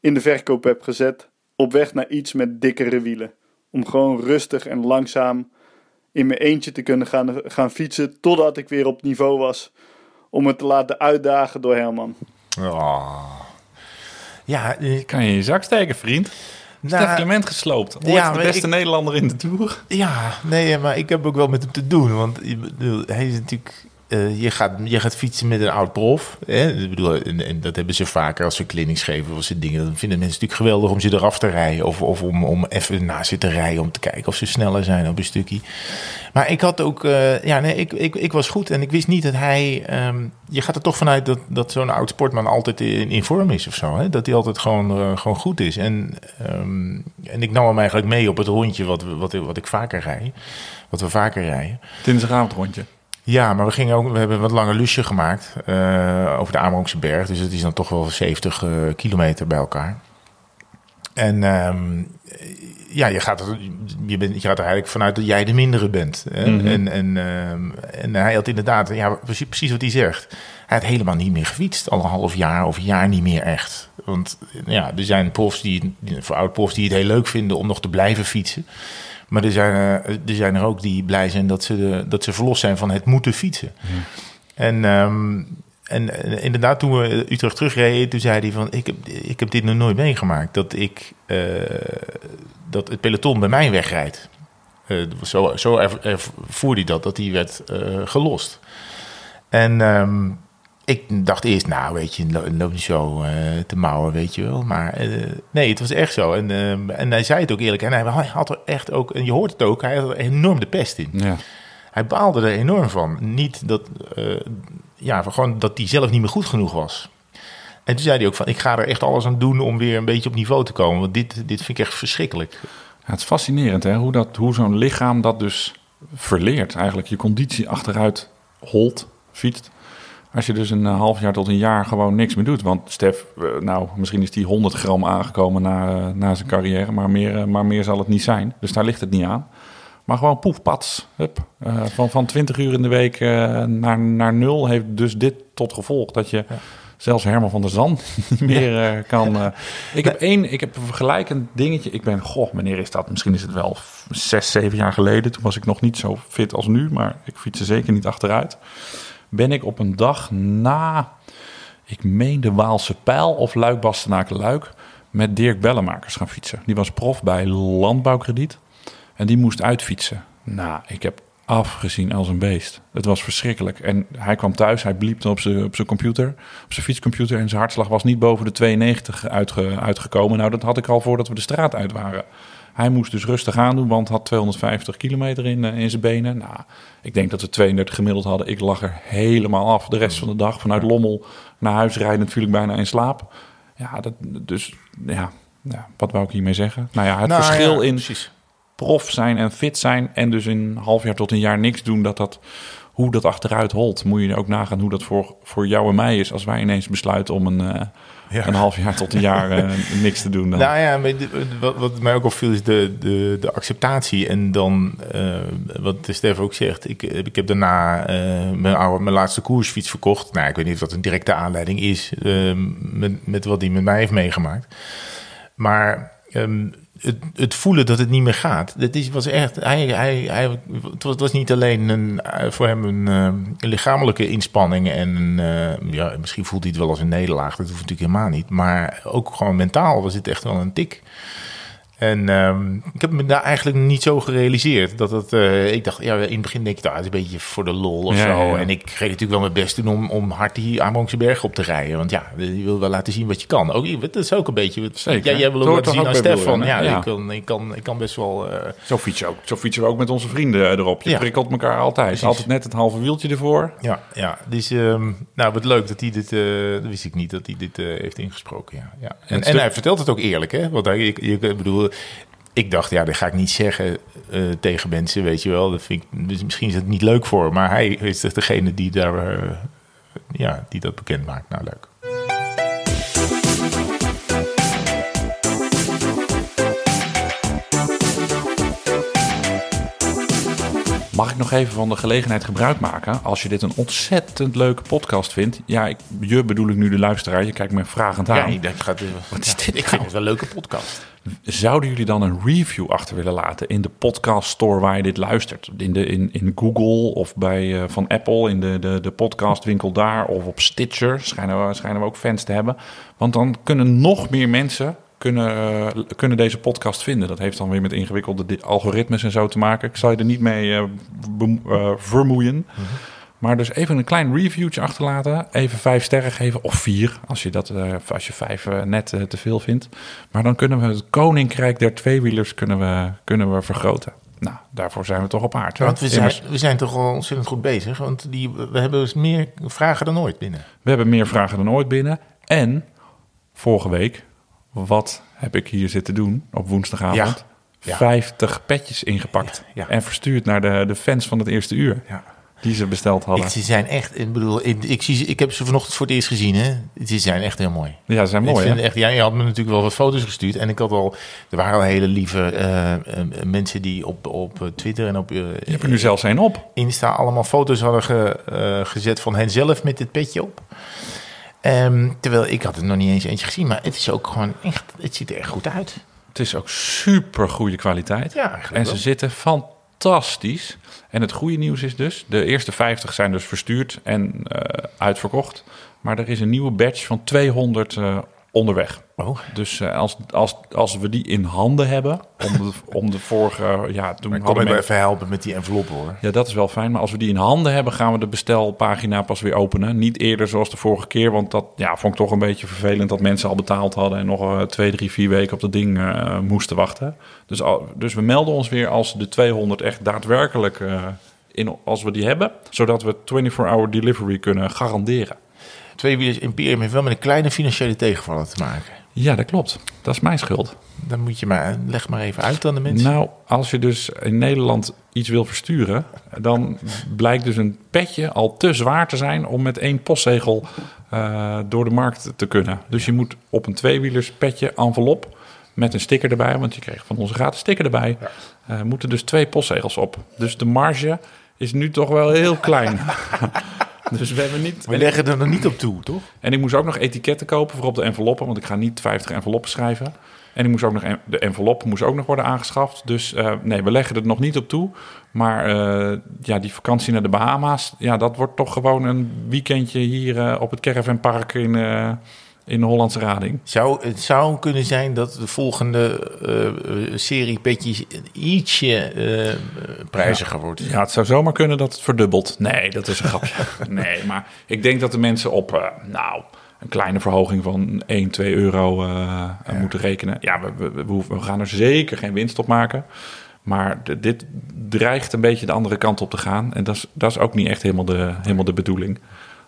S3: in de verkoop heb gezet. Op weg naar iets met dikkere wielen. Om gewoon rustig en langzaam in mijn eentje te kunnen gaan, gaan fietsen totdat ik weer op niveau was. Om me te laten uitdagen door Herman.
S2: Oh. Ja, eh,
S1: Kan je in je zak steken, vriend?
S2: nou,
S1: Stef Clement gesloopt. Ooit
S2: Ja,
S1: de beste
S2: ik-
S1: Nederlander in de Tour.
S2: Ja, nee, maar ik heb ook wel met hem te doen. Want hij is natuurlijk. Eh, je, gaat, je gaat fietsen met een oud prof. Hè? Ik bedoel, en, dat hebben ze vaker als ze clinics geven of ze dingen. Dan vinden mensen natuurlijk geweldig om ze eraf te rijden. Of, of om, om even naast ze te rijden om te kijken of ze sneller zijn op een stukje. Maar ik had ook. eh, ja, nee, ik, ik, ik was goed en ik wist niet dat hij. ehm, je gaat er toch vanuit dat, dat zo'n oud sportman altijd in, vorm is of zo. Hè? Dat hij altijd gewoon, eh, gewoon goed is. En, ehm, en ik nam hem eigenlijk mee op het rondje wat, wat, wat ik vaker rijd. Wat we vaker rijden.
S1: Dinsdagavond rondje.
S2: Ja, maar we, gingen ook, we hebben een wat langer lusje gemaakt eh, over de Amerongse berg. Dus het is dan toch wel 70 eh, kilometer bij elkaar. En ehm, ja, je gaat, er, je, bent, je gaat er eigenlijk vanuit dat jij de mindere bent. Hè?
S1: Mhm.
S2: En, en, ehm, en hij had inderdaad, ja, precies, precies wat hij zegt. Hij had helemaal niet meer gefietst. Al een half jaar of een jaar niet meer echt. Want ja, er zijn profs die, voor oud profs die het heel leuk vinden om nog te blijven fietsen. Maar er zijn, er, er zijn er ook die blij zijn dat ze, de, dat ze verlost zijn van het moeten fietsen. En, ehm, en eh, inderdaad, toen we Utrecht terugreden, toen zei hij van... ik heb, ik heb dit nog nooit meegemaakt, dat, ik, eh, dat het peloton bij mij wegrijdt. Eh, zo zo ervoer hij dat, dat hij werd eh, gelost. En ehm, ik dacht eerst, nou weet je, loop niet zo eh, te mouwen, weet je wel. Maar eh, nee, het was echt zo. En, ehm, en hij zei het ook eerlijk. En hij had er echt ook, en je hoort het ook, hij had er enorm de pest in.
S1: Ja.
S2: Hij baalde er enorm van. Niet dat, eh, ja, gewoon dat hij zelf niet meer goed genoeg was. En toen zei hij ook van, ik ga er echt alles aan doen om weer een beetje op niveau te komen. Want dit, dit vind ik echt verschrikkelijk.
S1: Ja, het is fascinerend hè? hoe, dat, hoe zo'n lichaam dat dus verleert. Eigenlijk je conditie achteruit holt, fietst. Als je dus een eh, half jaar tot een jaar gewoon niks meer doet. Want Stef, eh, nou, misschien is die 100 gram aangekomen na, eh, na zijn carrière. Maar meer, maar meer zal het niet zijn. Dus daar ligt het niet aan. Maar gewoon poefpats. Hup. Eh, van, van 20 uur in de week naar, naar nul heeft dus dit tot gevolg. Dat je zelfs Herman van der Zand niet meer kan... Ik heb één, ik heb een vergelijkend dingetje. Ik ben, goh, wanneer is dat? Misschien is het wel zes, zeven jaar geleden. Toen was ik nog niet zo fit als nu. Maar ik fietste zeker niet achteruit. Ben ik op een dag na, ik meen de Waalse Pijl of Luik Bastenaken Luik... met Dirk Bellemakers gaan fietsen. Die was prof bij Landbouwkrediet. En die moest uitfietsen. Nou, ik heb afgezien als een beest. Het was verschrikkelijk. En hij kwam thuis, hij bliepte op zijn, op zijn computer, op zijn fietscomputer. En zijn hartslag was niet boven de 92 uitge, uitgekomen. Nou, dat had ik al voordat we de straat uit waren. Hij moest dus rustig aandoen, want had 250 kilometer in, eh, in zijn benen. Nou, ik denk dat we 32 gemiddeld hadden. Ik lag er helemaal af de rest van de dag. Vanuit Lommel naar huis rijden natuurlijk bijna in slaap. Ja, dat, dus ja, ja, wat wou ik hiermee zeggen? Nou ja, het
S2: Nou,
S1: verschil
S2: ja,
S1: in prof zijn en fit zijn en dus in een half jaar tot een jaar niks doen, dat dat, hoe dat achteruit holt. Moet je ook nagaan hoe dat voor, voor jou en mij is als wij ineens besluiten om een, eh,
S2: Ja.
S1: een half jaar tot een jaar eh, niks te doen. Dan.
S2: Nou ja, maar wat, wat mij ook opviel is de, de, de acceptatie. En dan, eh, wat Stef ook zegt, ik, ik heb daarna mijn, oude, mijn laatste koersfiets verkocht. Nou, ik weet niet of dat een directe aanleiding is met, met wat hij met mij heeft meegemaakt. Maar ehm, het, het voelen dat het niet meer gaat, dat is, was echt. Hij, hij, hij, het, was, niet alleen een, eh, voor hem een, eh, een lichamelijke inspanning. En een, eh, ja, misschien voelt hij het wel als een nederlaag. Dat hoeft natuurlijk helemaal niet. Maar ook gewoon mentaal was het echt wel een tik. En ehm, ik heb me daar eigenlijk niet zo gerealiseerd. Dat het, eh, ik dacht, ja, in het begin denk ik, nou, het is een beetje voor de lol of
S1: Ja,
S2: zo.
S1: ja, ja.
S2: En ik ging natuurlijk wel mijn best doen om, om hard die Amerongse berg op te rijden. Want ja, je wil wel laten zien wat je kan. Ook, dat is ook een beetje...
S1: Zeker.
S2: Ja, jij wil
S1: Dat
S2: ook laten zien aan Stefan. Ja, Ik, kan, ik, kan, ik kan best wel... eh,
S1: Zo, fietsen ook, zo fietsen we ook met onze vrienden eh, erop. Je prikkelt elkaar altijd.
S2: Precies.
S1: Altijd net het halve wieltje ervoor.
S2: ja, ja, dus um, nou, wat leuk dat hij dit, uh, dat wist ik niet, dat hij dit heeft ingesproken. Ja, ja. En, en hij vertelt het ook eerlijk, hè? Want hij, ik, ik bedoel, ik dacht, ja, dat ga ik niet zeggen uh, tegen mensen, weet je wel. Dat vind ik, dus misschien is het niet leuk voor, maar hij is degene die daar, uh, ja, die dat bekend maakt. Nou, leuk.
S1: Mag ik nog even van de gelegenheid gebruik maken? Als je dit een ontzettend leuke podcast vindt. Ja, ik, je bedoel ik nu de luisteraar. Je kijkt me vragend
S2: Ja,
S1: aan.
S2: ik denk, gaat, wat
S1: is dit
S2: Ik
S1: nou?
S2: vind het wel een leuke podcast.
S1: Zouden jullie dan een review achter willen laten in de podcast store waar je dit luistert? In, de, in, in Google of bij eh, van Apple in de, de, de podcastwinkel daar of op Stitcher. Schijnen we, schijnen we ook fans te hebben. Want dan kunnen nog meer mensen kunnen, eh, kunnen deze podcast vinden. Dat heeft dan weer met ingewikkelde algoritmes en zo te maken. Ik zal je er niet mee eh, eh, vermoeien. Maar dus even een klein reviewtje achterlaten. Even vijf sterren geven. Of vier, als je, dat, als je vijf net te veel vindt. Maar dan kunnen we het koninkrijk der tweewielers kunnen we, kunnen we vergroten. Nou, daarvoor zijn we toch op aard.
S2: Want we zijn, we zijn toch al ontzettend goed bezig. Want die, we hebben dus meer vragen dan ooit binnen.
S1: we hebben meer vragen dan ooit binnen. En vorige week, wat heb ik hier zitten doen op woensdagavond?
S2: Ja. Ja.
S1: 50 petjes ingepakt. En verstuurd naar de, de fans van het eerste uur.
S2: Ja.
S1: Die ze besteld hadden.
S2: Ik, ze zijn echt, ik bedoel, ik, ik, zie, ze- ik heb ze vanochtend voor het eerst gezien. Hè. Ze zijn echt heel mooi.
S1: ja, ze zijn
S2: ik
S1: mooi.
S2: vind
S1: hè?
S2: echt, ja, je had me natuurlijk wel wat foto's gestuurd. En ik had al, er waren al hele lieve eh, eh, mensen die op, op Twitter en op eh,
S1: Je hebt er nu zelfs een op.
S2: Insta allemaal foto's hadden ge- eh, gezet van hen zelf met dit petje op. Ehm, terwijl ik had er nog niet eens eentje gezien, maar het is ook gewoon echt, het ziet er echt goed uit.
S1: Het is ook super goede kwaliteit.
S2: Ja,
S1: en ze
S2: wel.
S1: zitten fantastisch. En het goede nieuws is dus, de eerste 50 zijn dus verstuurd en eh, uitverkocht. Maar er is een nieuwe batch van 200 eh, onderweg.
S2: Oh.
S1: Dus eh, als, als, als we die in handen hebben, om de, om de vorige, ja, toen
S2: Maar kom
S1: hadden
S2: ik
S1: men-
S2: even helpen met die enveloppen hoor.
S1: ja, dat is wel fijn. Maar als we die in handen hebben, gaan we de bestelpagina pas weer openen. Niet eerder zoals de vorige keer. Want dat ja, vond ik toch een beetje vervelend dat mensen al betaald hadden. En nog eh, twee, drie, vier weken op dat ding eh, moesten wachten. Dus, dus we melden ons weer als de 200 echt daadwerkelijk. in, als we die hebben. Zodat we 24-hour delivery kunnen garanderen.
S2: Tweewielers Imperium heeft wel met een kleine financiële tegenvaller te maken.
S1: Ja, dat klopt. Dat is mijn schuld.
S2: Dan moet je maar, leg maar even uit aan de mensen.
S1: Nou, als je dus in Nederland iets wil versturen, dan blijkt dus een petje al te zwaar te zijn om met één postzegel eh, door de markt te kunnen. Dus je moet op een tweewielers petje envelop met een sticker erbij, want je kreeg van onze gratis sticker erbij, eh, moeten dus twee postzegels op. Dus de marge is nu toch wel heel klein. dus we hebben niet.
S2: We leggen er nog niet op toe, toch?
S1: En ik moest ook nog etiketten kopen voor op de enveloppen, want ik ga niet 50 enveloppen schrijven. En ik moest ook nog en- de envelop moest ook nog worden aangeschaft. Dus eh, nee, we leggen er nog niet op toe. Maar eh, ja, die vakantie naar de Bahama's, ja, dat wordt toch gewoon een weekendje hier eh, op het Caravanpark in, in de Hollandse Rading.
S2: Zou, het zou kunnen zijn dat de volgende eh, serie petjes ietsje eh, prijziger wordt.
S1: Ja, het zou zomaar kunnen dat het verdubbelt. Nee, dat is een grapje. nee, maar ik denk dat de mensen op, eh, nou, een kleine verhoging van 1, 2 euro moeten rekenen. Ja, we, we, we, hoeven- we gaan er zeker geen winst op maken. Maar de- dit dreigt een beetje de andere kant op te gaan. En dat is, dat is ook niet echt helemaal de, helemaal de bedoeling.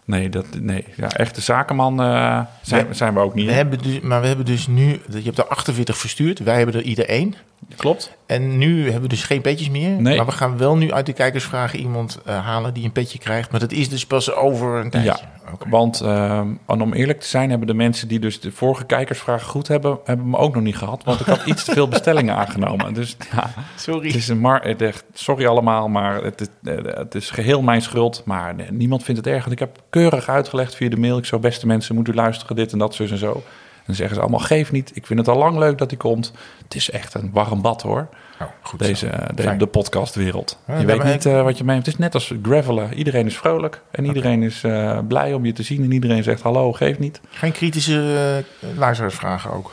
S1: Nee, dat, nee. Ja, echte zakenman eh, zijn,
S2: We-
S1: zijn we ook niet.
S2: We hebben dus, maar we hebben dus nu, je hebt er 48 verstuurd, wij hebben er ieder één.
S1: Klopt.
S2: En nu hebben we dus geen petjes meer.
S1: Nee.
S2: Maar we gaan wel nu uit de kijkersvragen iemand eh, halen die een petje krijgt. Maar dat is dus pas over een tijdje.
S1: Ja, want ehm, om eerlijk te zijn hebben de mensen die dus de vorige kijkersvraag goed hebben, hebben me ook nog niet gehad. Want ik had iets te veel bestellingen aangenomen. Dus ja,
S2: Sorry.
S1: het is een mar het echt- sorry allemaal, maar het is, eh, het is geheel mijn schuld. Maar nee, niemand vindt het erg, want ik heb keurig uitgelegd via de mail. Ik zou beste mensen moeten luisteren, dit en dat, zus en zo. En dan zeggen ze allemaal, geef niet. Ik vind het al lang leuk dat hij komt. Het is echt een warm bad hoor,
S2: Oh, goed
S1: deze,
S2: zo.
S1: de, de podcastwereld.
S2: Ja,
S1: je weet niet
S2: ik-
S1: eh, wat je meent. Het is net als gravelen. Iedereen is vrolijk en iedereen is eh, blij om je te zien. En iedereen zegt hallo, geef niet.
S2: Geen kritische uh, luisteraarsvragen ook.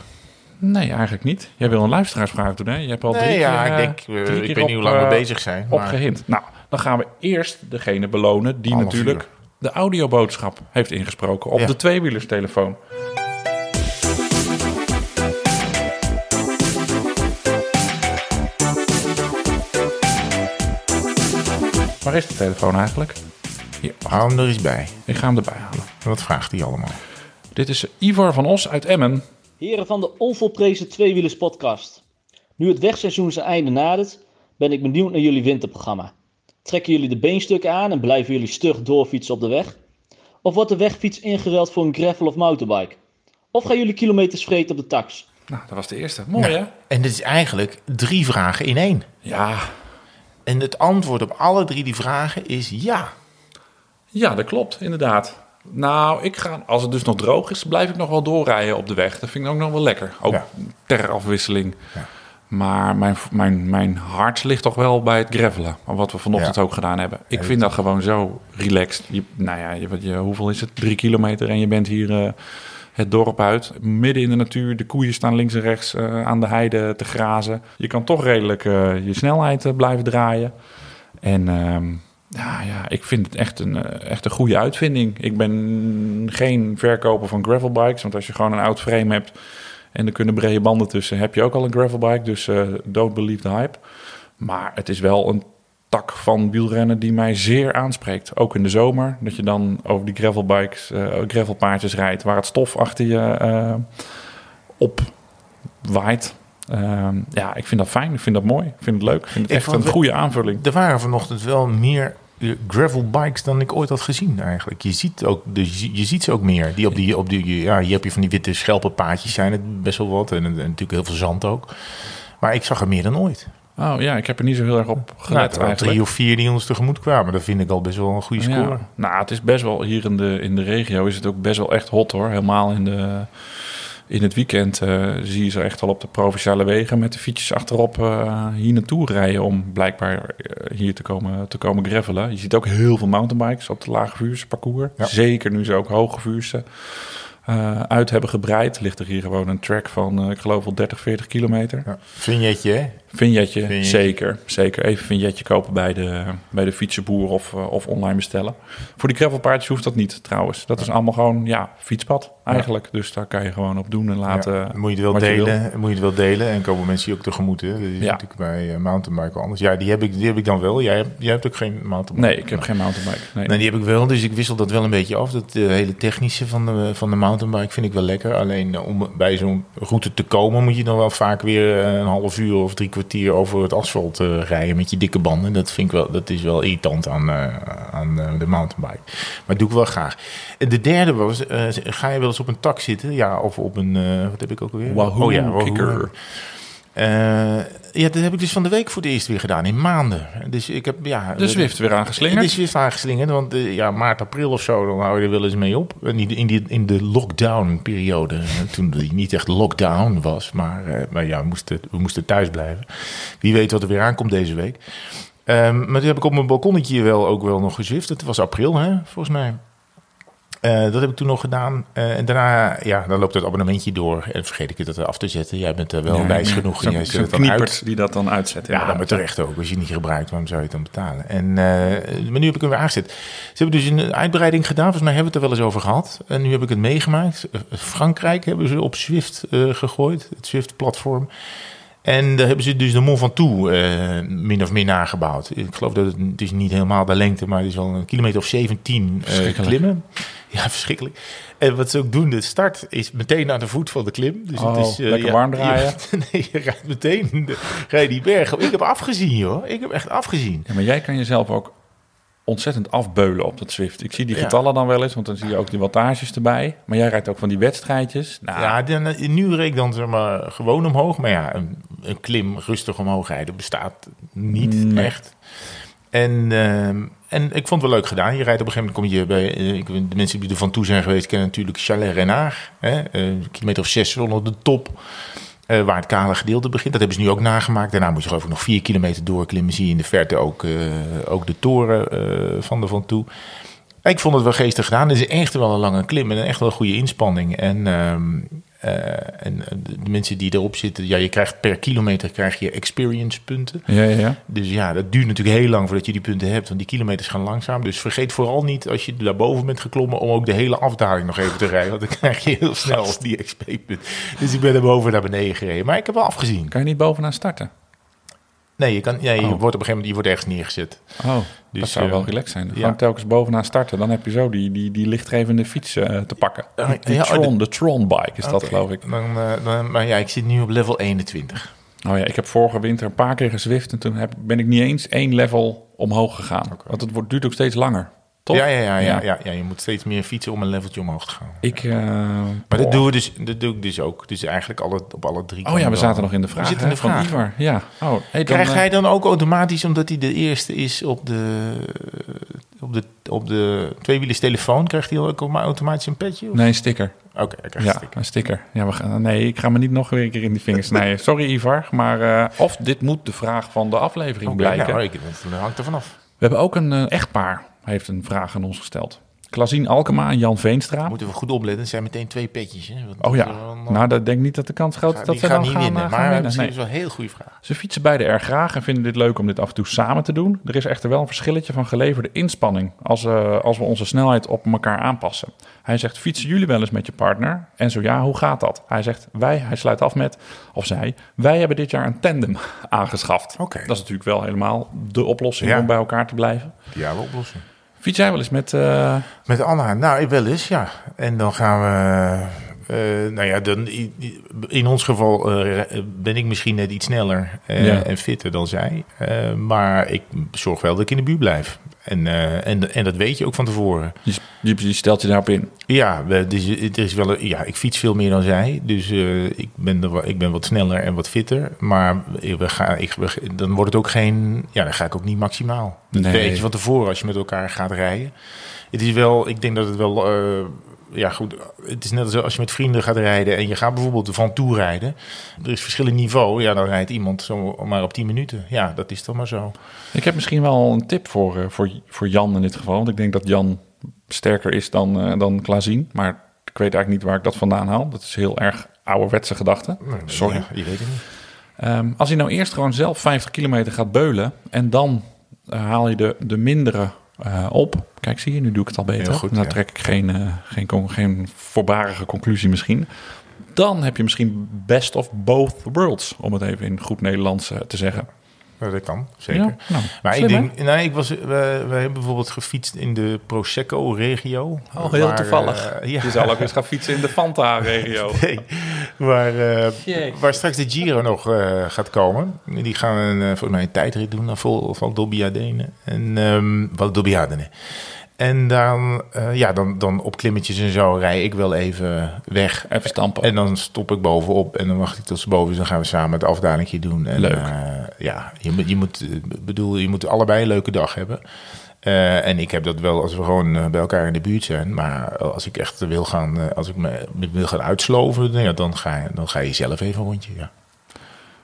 S1: Nee, eigenlijk niet. Jij wil een luisteraarsvraag doen, hè? Je hebt al drie
S2: Nee,
S1: keer,
S2: ja, ik
S1: eh,
S2: denk, eh,
S1: drie
S2: ik
S1: keer
S2: weet niet hoe lang we
S1: eh,
S2: bezig zijn. Maar
S1: Opgehind. Nou, dan gaan we eerst degene belonen die natuurlijk
S2: uur.
S1: de audioboodschap heeft ingesproken op
S2: Ja.
S1: de tweewielerstelefoon. Waar is de telefoon eigenlijk? Hier,
S2: hou hem er eens bij.
S1: ik ga hem erbij halen.
S2: Wat vraagt hij allemaal?
S1: Dit is Ivar van Os uit Emmen.
S4: Heren van de onvolprezen Tweewielers podcast. Nu het wegseizoen zijn einde nadert, ben ik benieuwd naar jullie winterprogramma. Trekken jullie de beenstukken aan en blijven jullie stug doorfietsen op de weg? Of wordt de wegfiets ingeruild voor een gravel of motorbike? Of gaan jullie kilometers vreten op de tax?
S1: Nou, dat was de eerste. Mooi, hè?
S2: En dit is eigenlijk drie vragen in één.
S1: Ja,
S2: En het antwoord op alle drie die vragen is ja.
S1: Ja, dat klopt, inderdaad. Nou, ik ga, als het dus nog droog is, blijf ik nog wel doorrijden op de weg. Dat vind ik ook nog wel lekker. Ook
S2: Ja.
S1: ter afwisseling.
S2: Ja.
S1: Maar mijn, mijn, mijn hart ligt toch wel bij het gravelen. Wat we vanochtend
S2: Ja.
S1: ook gedaan hebben. Ik vind dat gewoon zo relaxed. Je, nou ja, je, hoeveel is het? Drie kilometer en je bent hier eh, het dorp uit. Midden in de natuur. De koeien staan links en rechts eh, aan de heide te grazen. Je kan toch redelijk eh, je snelheid eh, blijven draaien. En ehm, ja, ja, ik vind het echt een, echt een goede uitvinding. Ik ben geen verkoper van gravelbikes. Want als je gewoon een oud frame hebt en er kunnen brede banden tussen, heb je ook al een gravelbike. Dus eh don't believe the hype. Maar het is wel een tak van wielrennen die mij zeer aanspreekt. Ook in de zomer, dat je dan over die gravelbikes, gravelpaardjes rijdt... waar het stof achter je eh, op waait. Ehm, ja, ik vind dat fijn. Ik vind dat mooi. Ik vind het leuk. Ik vind het echt een goede aanvulling.
S2: Er waren vanochtend wel meer gravelbikes dan ik ooit had gezien eigenlijk. Je ziet, ook, de, je ziet ze ook meer. Die op die, op die, ja, hier heb je van die witte schelpenpaadjes zijn het best wel wat. En, en natuurlijk heel veel zand ook. Maar ik zag er meer dan ooit.
S1: Oh ja, ik heb er niet zo heel erg op
S2: Nou,
S1: gelet
S2: waren
S1: eigenlijk.
S2: drie of vier die ons tegemoet kwamen. Dat vind ik al best wel een goede score.
S1: Ja. Nou, het is best wel hier in de, in de regio is het ook best wel echt hot hoor. Helemaal in, de, in het weekend eh, zie je ze echt al op de provinciale wegen met de fietsjes achterop eh, hier naartoe rijden om blijkbaar eh, hier te komen, te komen gravelen. Je ziet ook heel veel mountainbikes op de lage vuursparcours.
S2: Ja.
S1: Zeker nu ze ook hoge vuursen eh, uit hebben gebreid. Ligt er hier gewoon een track van, ik geloof wel 30, 40 kilometer.
S2: Ja. Vignetje, hè?
S1: Vignetje,
S2: Vignetje.
S1: zeker. Zeker even vignetje kopen bij de, bij de fietsenboer of, eh, of online bestellen. Voor die gravelpaardjes hoeft dat niet trouwens. Dat is allemaal gewoon ja, fietspad eigenlijk. Dus daar kan je gewoon op doen en laten.
S2: Ja, moet je het wel
S1: je
S2: delen. moet je het wel delen. En komen mensen je ook tegemoet. Hè? Dat is
S1: Ja.
S2: natuurlijk bij uh, mountainbike wel anders. Ja, die heb ik, die heb ik dan wel. Jij hebt, jij hebt ook geen mountainbike.
S1: Nee, ik heb geen mountainbike. Nee.
S2: Nee, die heb ik wel, dus ik wissel dat wel een beetje af. Dat eh, hele technische van de, van de mountainbike vind ik wel lekker. Alleen eh, om bij zo'n route te komen moet je dan wel vaak weer eh, een half uur of drie kwartier over het asfalt eh, rijden met je dikke banden. Dat vind ik wel, dat is wel irritant aan, eh, aan eh, de mountainbike. Maar dat doe ik wel graag. De derde was, ga je wel eens op een tak zitten? Ja, of op een, wat heb ik ook alweer?
S1: Wahoo
S2: oh ja, Wahoo.
S1: kicker.
S2: Eh, ja, dat heb ik dus van de week voor het eerst weer gedaan, in maanden. Dus ik heb, ja...
S1: De Zwift weer aangeslingerd.
S2: Is weer aangeslingerd, want eh, ja, maart, april of zo, dan hou je er wel eens mee op. In, die- in, die, in de lockdown-periode, eh, toen die niet echt lockdown was, maar, maar ja, we moesten, we moesten thuis blijven. Wie weet wat er weer aankomt deze week. Ehm, maar toen heb ik op mijn balkonnetje wel ook wel nog gezwift. Het was april, hè, volgens mij. Eh, dat heb ik toen nog gedaan. Eh, en daarna, ja, dan loopt het abonnementje door. En vergeet ik het er af te zetten. Jij bent er wel
S1: Ja,
S2: wijs genoeg.
S1: Zo'n
S2: uit.
S1: kniepert die dat dan uitzet.
S2: Ja, maar terecht ook. Als je het niet gebruikt, waarom zou je het dan betalen? En, eh, maar nu heb ik hem weer aangezet. Ze hebben dus een uitbreiding gedaan. Volgens mij hebben we het er wel eens over gehad. En nu heb ik het meegemaakt. Eh, Frankrijk hebben ze op Swift eh, gegooid. Het Swift-platform. En daar hebben ze dus de Mont Ventoux eh min of meer nagebouwd. Ik geloof dat het, het is niet helemaal de lengte, maar het is wel een kilometer of 17 eh,
S1: Verschrikkelijk.
S2: klimmen. Ja, verschrikkelijk. En wat ze ook doen, de start is meteen aan de voet van de klim. Dus
S1: Oh,
S2: het is, eh,
S1: lekker
S2: ja,
S1: warm draaien.
S2: je- nee, je rijdt meteen de, rij die berg op. Ik heb afgezien, joh. Ik heb echt afgezien.
S1: Ja, maar jij kan jezelf ook ontzettend afbeulen op dat Zwift. Ik zie die getallen dan wel eens, want dan zie je ook die wattages erbij. Maar jij rijdt ook van die wedstrijdjes. Nou,
S2: Ja, dan, nu reed ik dan zeg maar gewoon omhoog. Maar ja, een, een klim rustig omhoog rijden bestaat niet
S1: Nee.
S2: echt. En, ehm, en ik vond het wel leuk gedaan. Je rijdt op een gegeven moment, kom je bij, eh, de mensen die er van toe zijn geweest, kennen natuurlijk Chalet Renard. Hè, eh, een kilometer of zes onder de top. eh, waar het kale gedeelte begint. Dat hebben ze nu ook nagemaakt. Daarna moet je geloof ik nog vier kilometer doorklimmen. Zie je in de verte ook, eh, ook de toren eh, van de Van Toe. Ik vond het wel geestig gedaan. Het is echt wel een lange klim en echt wel een goede inspanning. En, eh, en de mensen die erop zitten, ja, je krijgt per kilometer krijg je experience punten.
S1: ja, ja, ja.
S2: Dus ja, dat duurt natuurlijk heel lang voordat je die punten hebt, want die kilometers gaan langzaam. Dus vergeet vooral niet als je daarboven bent geklommen om ook de hele afdaling nog even te rijden. Want dan krijg je heel snel die XP-punt. Dus ik ben er boven naar beneden gereden. Maar ik heb wel afgezien.
S1: Kan je niet bovenaan starten?
S2: Nee, je, kan, ja, je
S1: Oh.
S2: wordt op een gegeven moment je wordt ergens neergezet.
S1: Oh, dat
S2: Dus,
S1: zou
S2: eh,
S1: wel relaxed zijn.
S2: ja.
S1: Gewoon telkens bovenaan starten. Dan heb je zo die, die, die lichtgevende fiets eh, te pakken. Die
S2: ja,
S1: Tron,
S2: oh,
S1: de Tron-bike is dat, geloof ik.
S2: Dan, eh, dan, maar ja, ik zit nu op level 21.
S1: Oh ja, ik heb vorige winter een paar keer gezwift. En toen heb, ben ik niet eens één level omhoog gegaan. Want het wordt, duurt ook steeds langer. Toch?
S2: Ja, ja, ja, ja,
S1: Ja.
S2: ja. ja, je moet steeds meer fietsen om een leveltje omhoog te gaan.
S1: Ik, eh,
S2: Maar dat,
S1: oh.
S2: doen we dus, dat doe ik dus ook. Dus eigenlijk alle, op alle drie.
S1: Oh ja, we zaten nog in de vraag
S2: zitten in de
S1: van
S2: vraag.
S1: Ivar. Ja. Oh, hey, dan,
S2: Krijg
S1: eh,
S2: jij dan ook automatisch, omdat hij de eerste is op de, op de, op de tweewielers telefoon, krijgt hij ook automatisch een petje? Of?
S1: Nee, een sticker.
S2: Oké, hij krijgt een
S1: Ja,
S2: sticker.
S1: een sticker. Ja, we gaan, nee, ik ga me niet nog weer een keer in die vingers snijden. Sorry Ivar, maar eh, of dit moet de vraag van de aflevering
S2: Oké,
S1: blijken.
S2: nou, ik, dat hangt er vanaf.
S1: We hebben ook een echtpaar, heeft een vraag aan ons gesteld. Klasien Alkema en Jan Veenstra.
S2: Moeten we goed opletten, het zijn meteen twee petjes. Hè? Want
S1: Oh ja,
S2: een-
S1: nou, dat denk ik niet dat de kans groot is dat ze
S2: gaan
S1: dan
S2: niet
S1: gaan,
S2: winnen.
S1: eh, gaan
S2: Maar
S1: winnen.
S2: misschien
S1: Nee.
S2: is wel een heel goede vraag.
S1: Ze fietsen beide erg graag en vinden dit leuk om dit af en toe samen te doen. Er is echter wel een verschilletje van geleverde inspanning als, eh, als we onze snelheid op elkaar aanpassen. Hij zegt, fietsen jullie wel eens met je partner? En zo ja, hoe gaat dat? Hij zegt, wij, hij sluit af met, of zij, wij hebben dit jaar een tandem aangeschaft.
S2: Oké.
S1: Dat is natuurlijk wel helemaal de oplossing
S2: Ja.
S1: om bij elkaar te blijven.
S2: Ja, we oplossen.
S1: Fiets jij wel eens met... eh,
S2: Met Anna, nou, ik wel eens, ja. En dan gaan we. Eh, nou ja, dan, in ons geval eh, ben ik misschien net iets sneller eh,
S1: Ja.
S2: en fitter dan zij. Maar ik zorg wel dat ik in de buurt blijf. En, en, en dat weet je ook van tevoren.
S1: je, je, je stelt je daarop in.
S2: Ja, dus, er is wel een- ja, ik fiets veel meer dan zij. Dus ik, ben er, ik ben wat sneller en wat fitter. Maar we gaan, ik, we- dan wordt het ook geen... Ja, dan ga ik ook niet maximaal. Dat
S1: Nee.
S2: weet je van tevoren als je met elkaar gaat rijden. Het is wel... Ik denk dat het wel... ja, goed. Het is net als als je met vrienden gaat rijden... en je gaat bijvoorbeeld van toe rijden. Er is verschillend niveau. Ja, dan rijdt iemand zo maar op 10 minuten. Ja, dat is toch maar zo.
S1: Ik heb misschien wel een tip voor, eh, voor, voor Jan in dit geval. Want ik denk dat Jan sterker is dan, eh dan Klazien. Maar ik weet eigenlijk niet waar ik dat vandaan haal. Dat is heel erg ouderwetse gedachte. Sorry.
S2: Ja, je weet het niet.
S1: Ehm, als hij nou eerst gewoon zelf 50 kilometer gaat beulen... en dan eh, haal je de, de mindere eh, op. Kijk, zie je, nu doe ik het al beter.
S2: Heel goed,
S1: nou
S2: ja.
S1: trek ik geen, eh, geen, geen voorbarige conclusie misschien. Dan heb je misschien best of both worlds... om het even in goed Nederlands eh, te zeggen.
S2: Ja, dat kan, zeker.
S1: Ja, nou,
S2: Maar
S1: slim,
S2: ik
S1: hè?
S2: denk, nee, ik was, we, we hebben bijvoorbeeld gefietst in de Prosecco-regio.
S1: Oh, heel
S2: Waar,
S1: toevallig.
S2: eh, ja.
S1: Je zal ook eens gaan fietsen in de Fanta-regio.
S2: Nee, waar, eh, waar straks de Giro nog eh, gaat komen. Die gaan een, eh, volgens mij een tijdrit doen naar Vol, Val Dobbiadene. En ehm Val Dobbiadene. En dan, eh, ja, dan, dan op klimmetjes en zo rij ik wel even weg.
S1: Even stampen.
S2: En dan stop ik bovenop en dan wacht ik tot ze boven is. Dan gaan we samen het afdalingje doen. En,
S1: Leuk.
S2: eh, ja, je, moet- je, moet, eh, bedoel, je moet allebei een leuke dag hebben. En ik heb dat wel als we gewoon bij elkaar in de buurt zijn. Maar als ik echt wil gaan, als ik me wil gaan uitsloven, dan, ja, dan, ga, je, dan ga je zelf even een rondje. Ja.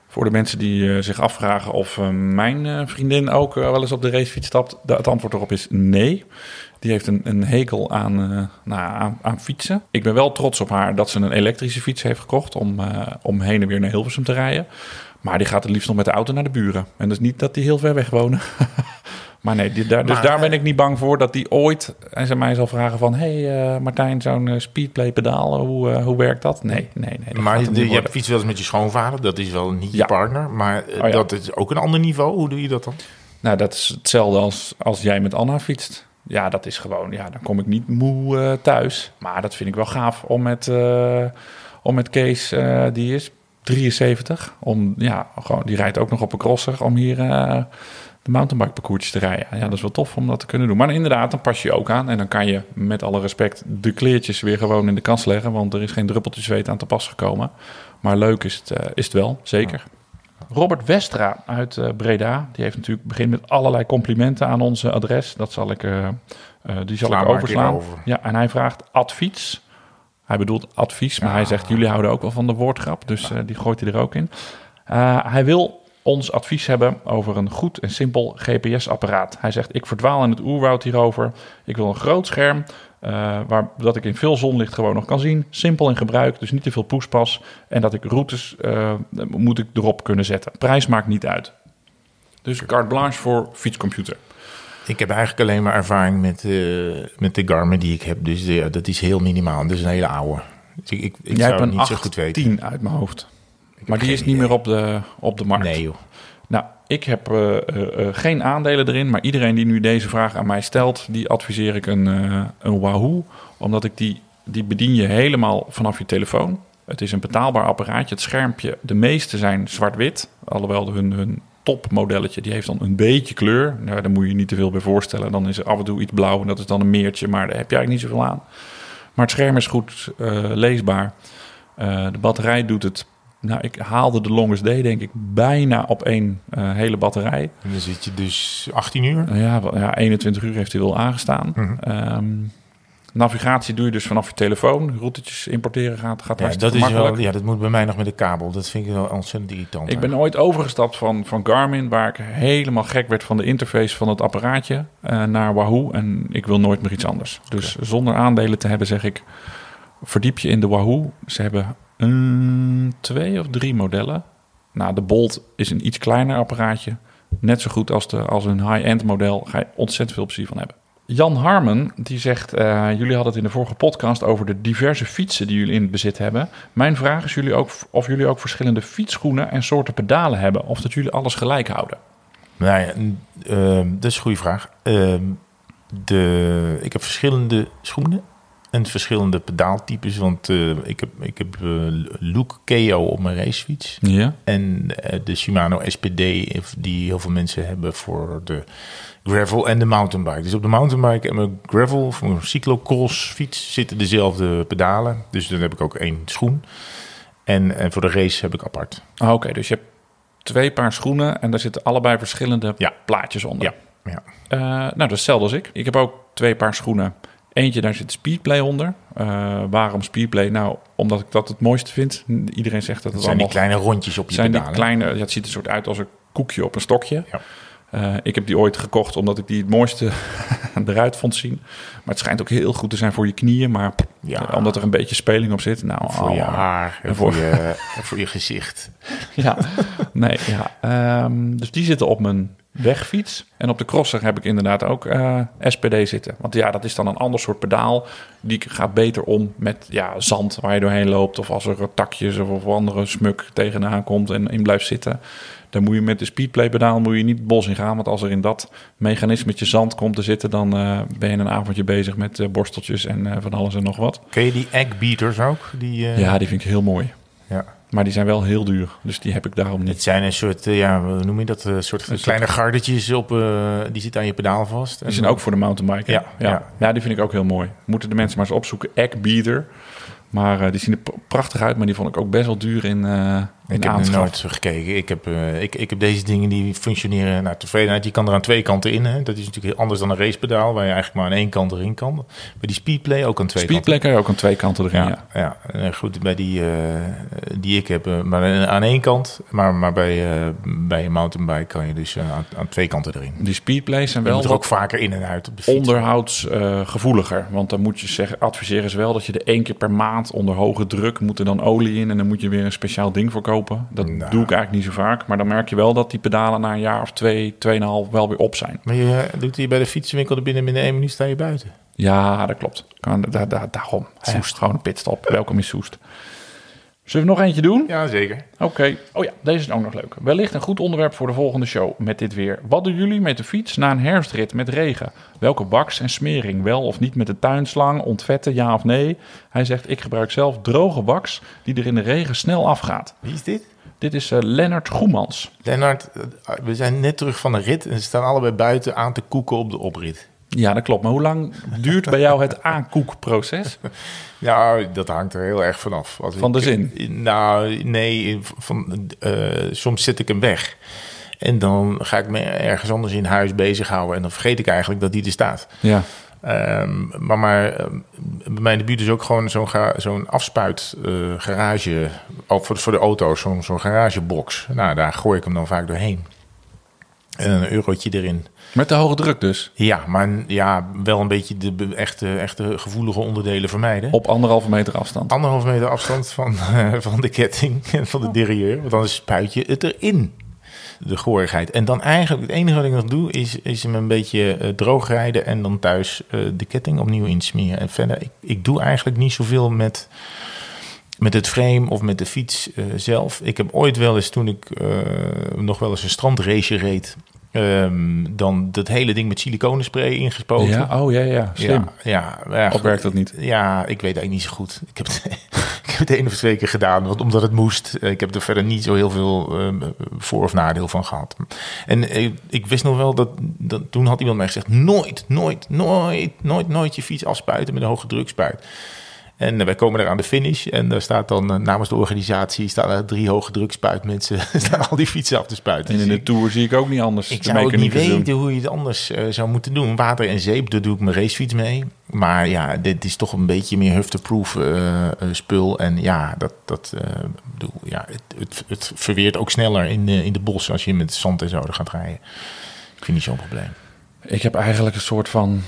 S1: Voor de mensen die zich afvragen of mijn vriendin ook wel eens op de racefiets stapt, de, het antwoord erop is nee. Die heeft een, een hekel aan, eh, nou, aan, aan fietsen. Ik ben wel trots op haar dat ze een elektrische fiets heeft gekocht om, eh, om heen en weer naar Hilversum te rijden. Maar die gaat het liefst nog met de auto naar de buren. En dat is niet dat die heel ver weg wonen. maar nee, die, daar, dus
S2: Maar,
S1: daar ben ik niet bang voor dat die ooit en ze mij zal vragen van... hé hey, eh, Martijn, zo'n eh, speedplay pedaal, hoe, eh, hoe werkt dat? Nee, nee, nee.
S2: Maar je, je hebt fiets wel eens met je schoonvader. Dat is wel niet je partner. Maar eh,
S1: Oh ja.
S2: dat is ook een ander niveau. Hoe doe je dat dan?
S1: Nou, dat is hetzelfde als, als jij met Anna fietst. Ja, dat is gewoon, ja, dan kom ik niet moe eh, thuis. Maar dat vind ik wel gaaf om met, eh, om met Kees, eh, die is 73, om, ja, gewoon, die rijdt ook nog op een crosser, om hier de mountainbike parcoursjes te rijden. Ja, dat is wel tof om dat te kunnen doen. Maar inderdaad, dan pas je ook aan en dan kan je met alle respect de kleertjes weer gewoon in de kast leggen, want er is geen druppeltje zweet aan te pas gekomen. Maar leuk is het, is het wel, zeker. Robert Westra uit eh, Breda, die heeft natuurlijk begin met allerlei complimenten aan onze adres. Dat zal ik, eh, eh, die zal ik overslaan.
S2: over.
S1: Ja, en hij vraagt advies. Hij bedoelt advies, maar
S2: Ja.
S1: hij zegt jullie houden ook wel van de woordgrap, dus die gooit hij er ook in. Hij wil ons advies hebben over een goed en simpel GPS-apparaat. Hij zegt: Ik verdwaal in het oerwoud hierover. Ik wil een groot scherm. Eh, waar, dat ik in veel zonlicht gewoon nog kan zien. Simpel in gebruik, dus niet te veel poespas. En dat ik routes eh, moet ik erop kunnen zetten. Prijs maakt niet uit. Dus carte blanche voor fietscomputer.
S2: Ik heb eigenlijk alleen maar ervaring met, eh, met de Garmin die ik heb. Dus ja, dat is heel minimaal. Dat is een hele oude. Dus ik, ik, ik
S1: Jij
S2: zou
S1: hebt een
S2: niet zo goed weten.
S1: 10 uit mijn hoofd. Maar die is niet meer op de, op de markt.
S2: Nee joh.
S1: Nou, ik heb eh, eh, eh, geen aandelen erin, maar iedereen die nu deze vraag aan mij stelt, die adviseer ik een, een Wahoo, omdat ik die, die bedien je helemaal vanaf je telefoon. Het is een betaalbaar apparaatje. Het schermpje, de meeste zijn zwart-wit, alhoewel hun, hun topmodelletje, die heeft dan een beetje kleur. Nou, daar moet je niet te veel bij voorstellen. Dan is er af en toe iets blauw en dat is dan een meertje, maar daar heb je eigenlijk niet zoveel aan. Maar het scherm is goed leesbaar. De batterij doet het. Nou, ik haalde de longest day denk ik bijna op één eh, hele batterij.
S2: En dan zit je dus 18 uur.
S1: Nou ja, wel- ja, 21 uur heeft hij wel aangestaan.
S2: Mhm.
S1: Ehm, navigatie doe je dus vanaf je telefoon. Routetjes importeren gaat, gaat
S2: Ja, dat is wel, ja, dat moet bij mij nog met de kabel. Dat vind ik wel ontzettend irritant.
S1: Ik ben ooit overgestapt van, van Garmin, waar ik helemaal gek werd van de interface van het apparaatje, eh, naar Wahoo. En ik wil nooit meer iets anders. Dus zonder aandelen te hebben, zeg ik, verdiep je in de Wahoo. Ze hebben mm, twee of drie modellen. Nou, de Bolt is een iets kleiner apparaatje. Net zo goed als, de, als een high-end model. Ga je ontzettend veel plezier van hebben. Jan Harmen, die zegt... eh, jullie hadden het in de vorige podcast over de diverse fietsen die jullie in bezit hebben. Mijn vraag is jullie ook, of jullie ook verschillende fietsschoenen en soorten pedalen hebben. Of dat jullie alles gelijk houden.
S2: Nou ja, ehm, dat is een goede vraag. Ehm, de, ik heb verschillende schoenen en verschillende pedaaltypes. Want eh, ik heb, ik heb eh, Look KO op mijn racefiets.
S1: Ja?
S2: En eh, de Shimano SPD, die heel veel mensen hebben voor de gravel en de mountainbike. Dus op de mountainbike en mijn gravel, voor een cyclocross fiets, zitten dezelfde pedalen. Dus dan heb ik ook één schoen. En, en voor de race heb ik apart.
S1: Ah, Oké, dus je hebt twee paar schoenen en daar zitten allebei verschillende
S2: Ja.
S1: plaatjes onder.
S2: Ja, ja.
S1: Nou, dat is hetzelfde als ik. Ik heb ook twee paar schoenen. Eentje, daar zit Speedplay onder. Eh, waarom Speedplay? Nou, omdat ik dat het mooiste vind. Iedereen zegt dat het
S2: Het zijn die
S1: allemaal...
S2: kleine rondjes op je
S1: zijn die kleine... Ja, het ziet er soort uit als een koekje op een stokje.
S2: Ja.
S1: Eh, ik heb die ooit gekocht omdat ik die het mooiste eruit vond zien. Maar het schijnt ook heel goed te zijn voor je knieën. Maar
S2: Ja.
S1: omdat er een beetje speling op zit. Nou,
S2: Voor je haar en voor je, voor je gezicht.
S1: Ja, nee, ja. Ehm, dus die zitten op mijn wegfiets. En op de crosser heb ik inderdaad ook eh, SPD zitten. Want ja, dat is dan een ander soort pedaal. Die gaat beter om met ja, zand waar je doorheen loopt. Of als er takjes of, of andere smuk tegenaan komt en in blijft zitten. Dan moet je met de speedplay pedaal moet je niet het bos in gaan. Want als er in dat mechanismetje zand komt te zitten... dan eh, ben je een avondje bezig met eh, borsteltjes en van alles en nog wat.
S2: Ken je die eggbeaters ook? Die,
S1: Ja, die vind ik heel mooi. Maar die zijn wel heel duur. Dus die heb ik daarom niet.
S2: Het zijn een soort, eh, ja, hoe noem je dat? Een soort
S1: soort-
S2: kleine gardetjes op, eh, die zitten aan je pedaal vast.
S1: Die zijn ook voor de mountainbiker.
S2: Ja,
S1: Ja,
S2: ja.
S1: ja. die vind ik ook heel mooi. Moeten de mensen maar eens opzoeken. Eggbeater. Maar eh, die zien er prachtig uit, maar die vond ik ook best wel duur in, eh in
S2: Ik heb er nooit gekeken. Ik heb, eh, ik, ik heb deze dingen die functioneren naar tevredenheid. Je kan er aan twee kanten in. Hè. Dat is natuurlijk anders dan een racepedaal, waar je eigenlijk maar aan één kant erin kan. Maar die speedplay ook aan twee
S1: Speedplay kan je ook aan twee kanten erin, ja.
S2: kanten. Ja, goed, bij die, die ik heb, maar aan één kant. Maar, maar bij, bij een mountainbike kan je dus aan, aan twee kanten erin.
S1: Die speedplays zijn
S2: Je
S1: wel
S2: moet er ook vaker in en uit op de fiets.
S1: onderhoudsgevoeliger. want dan moet je zeggen, adviseren ze wel dat je er één keer per maand onder hoge druk moet er dan olie in. En dan moet je weer een speciaal ding voor kopen. Dat
S2: Nou.
S1: doe ik eigenlijk niet zo vaak. Maar dan merk je wel dat die pedalen na een jaar of twee, tweeënhalf wel weer op zijn.
S2: Maar je eh, doet hier bij de fietsenwinkel er binnen binnen één minuut sta je buiten.
S1: Ja, dat klopt. Kan, daar, daar, daarom. Soest. Gewoon een pitstop. Welkom in Soest. Zullen we nog eentje doen?
S2: Ja, zeker.
S1: Oké. Oh ja, deze is ook nog leuk. Wellicht een goed onderwerp voor de volgende show met dit weer. Wat doen jullie met de fiets na een herfstrit met regen? Welke baks en smering? Wel of niet met de tuinslang? Ontvetten, ja of nee? Hij zegt, ik gebruik zelf droge baks die er in de regen snel afgaat.
S2: Wie is dit?
S1: Dit is eh, Lennart Goemans.
S2: Lennart, eh, we zijn net terug van de rit en ze staan allebei buiten aan te koeken op de oprit.
S1: Ja, dat klopt. Maar hoe lang duurt bij jou het aankoekproces?
S2: Nou, dat hangt er heel erg vanaf. Als
S1: Van de
S2: ik-
S1: zin?
S2: Nou, nee, van, eh, soms zet ik hem weg. En dan ga ik me ergens anders in huis bezighouden. En dan vergeet ik eigenlijk dat die er staat.
S1: Ja.
S2: Ehm, maar maar ehm, bij mij in de buurt is ook gewoon zo'n zo'n afspuit eh, garage. Ook voor, voor de auto's, zo'n zo'n garagebox. Nou, daar gooi ik hem dan vaak doorheen. En een eurotje erin.
S1: Met de hoge druk dus.
S2: Ja, maar ja, wel een beetje de echte, echte gevoelige onderdelen vermijden.
S1: Op anderhalve meter afstand.
S2: Anderhalf meter afstand van, van de ketting en van de derailleur. Want dan spuit je het erin. De goorigheid. En dan eigenlijk, het enige wat ik nog doe, is, is hem een beetje eh, droog rijden. En dan thuis eh, de ketting opnieuw insmeren. En verder, ik, ik doe eigenlijk niet zoveel met, met het frame of met de fiets eh, zelf. Ik heb ooit wel eens, toen ik nog wel eens een strandrace reed... ehm, dan dat hele ding met siliconenspray ingespoten.
S1: Ja, oh ja, ja. Slim.
S2: Ja, ja, ja,
S1: Of werkt dat niet?
S2: Ja, ik weet eigenlijk niet zo goed. Ik heb het, ik heb het één of twee keer gedaan, want, omdat het moest. Eh, Ik heb er verder niet zo heel veel eh, voor- of nadeel van gehad. En eh, ik wist nog wel dat, dat toen had iemand mij gezegd: nooit, nooit, nooit, nooit, nooit je fiets afspuiten met een hoge drukspuit. En eh, wij komen daar aan de finish en daar staat dan eh, namens de organisatie staan er drie hoge drukspuitmensen staan al die fietsen af te spuiten.
S1: En in
S2: Dus
S1: de Tour zie ik ook niet anders.
S2: ik zou ook niet
S1: doen.
S2: weten hoe je het anders eh, zou moeten doen. Water en zeep, daar doe ik mijn racefiets mee. Maar ja, dit is toch een beetje meer hufteproof eh, eh, spul. En ja, dat, dat bedoel, ja, het, het, het verweert ook sneller in de, in de bos als je met zand en zo er gaat rijden. Ik vind niet zo'n probleem.
S1: Ik heb eigenlijk een soort van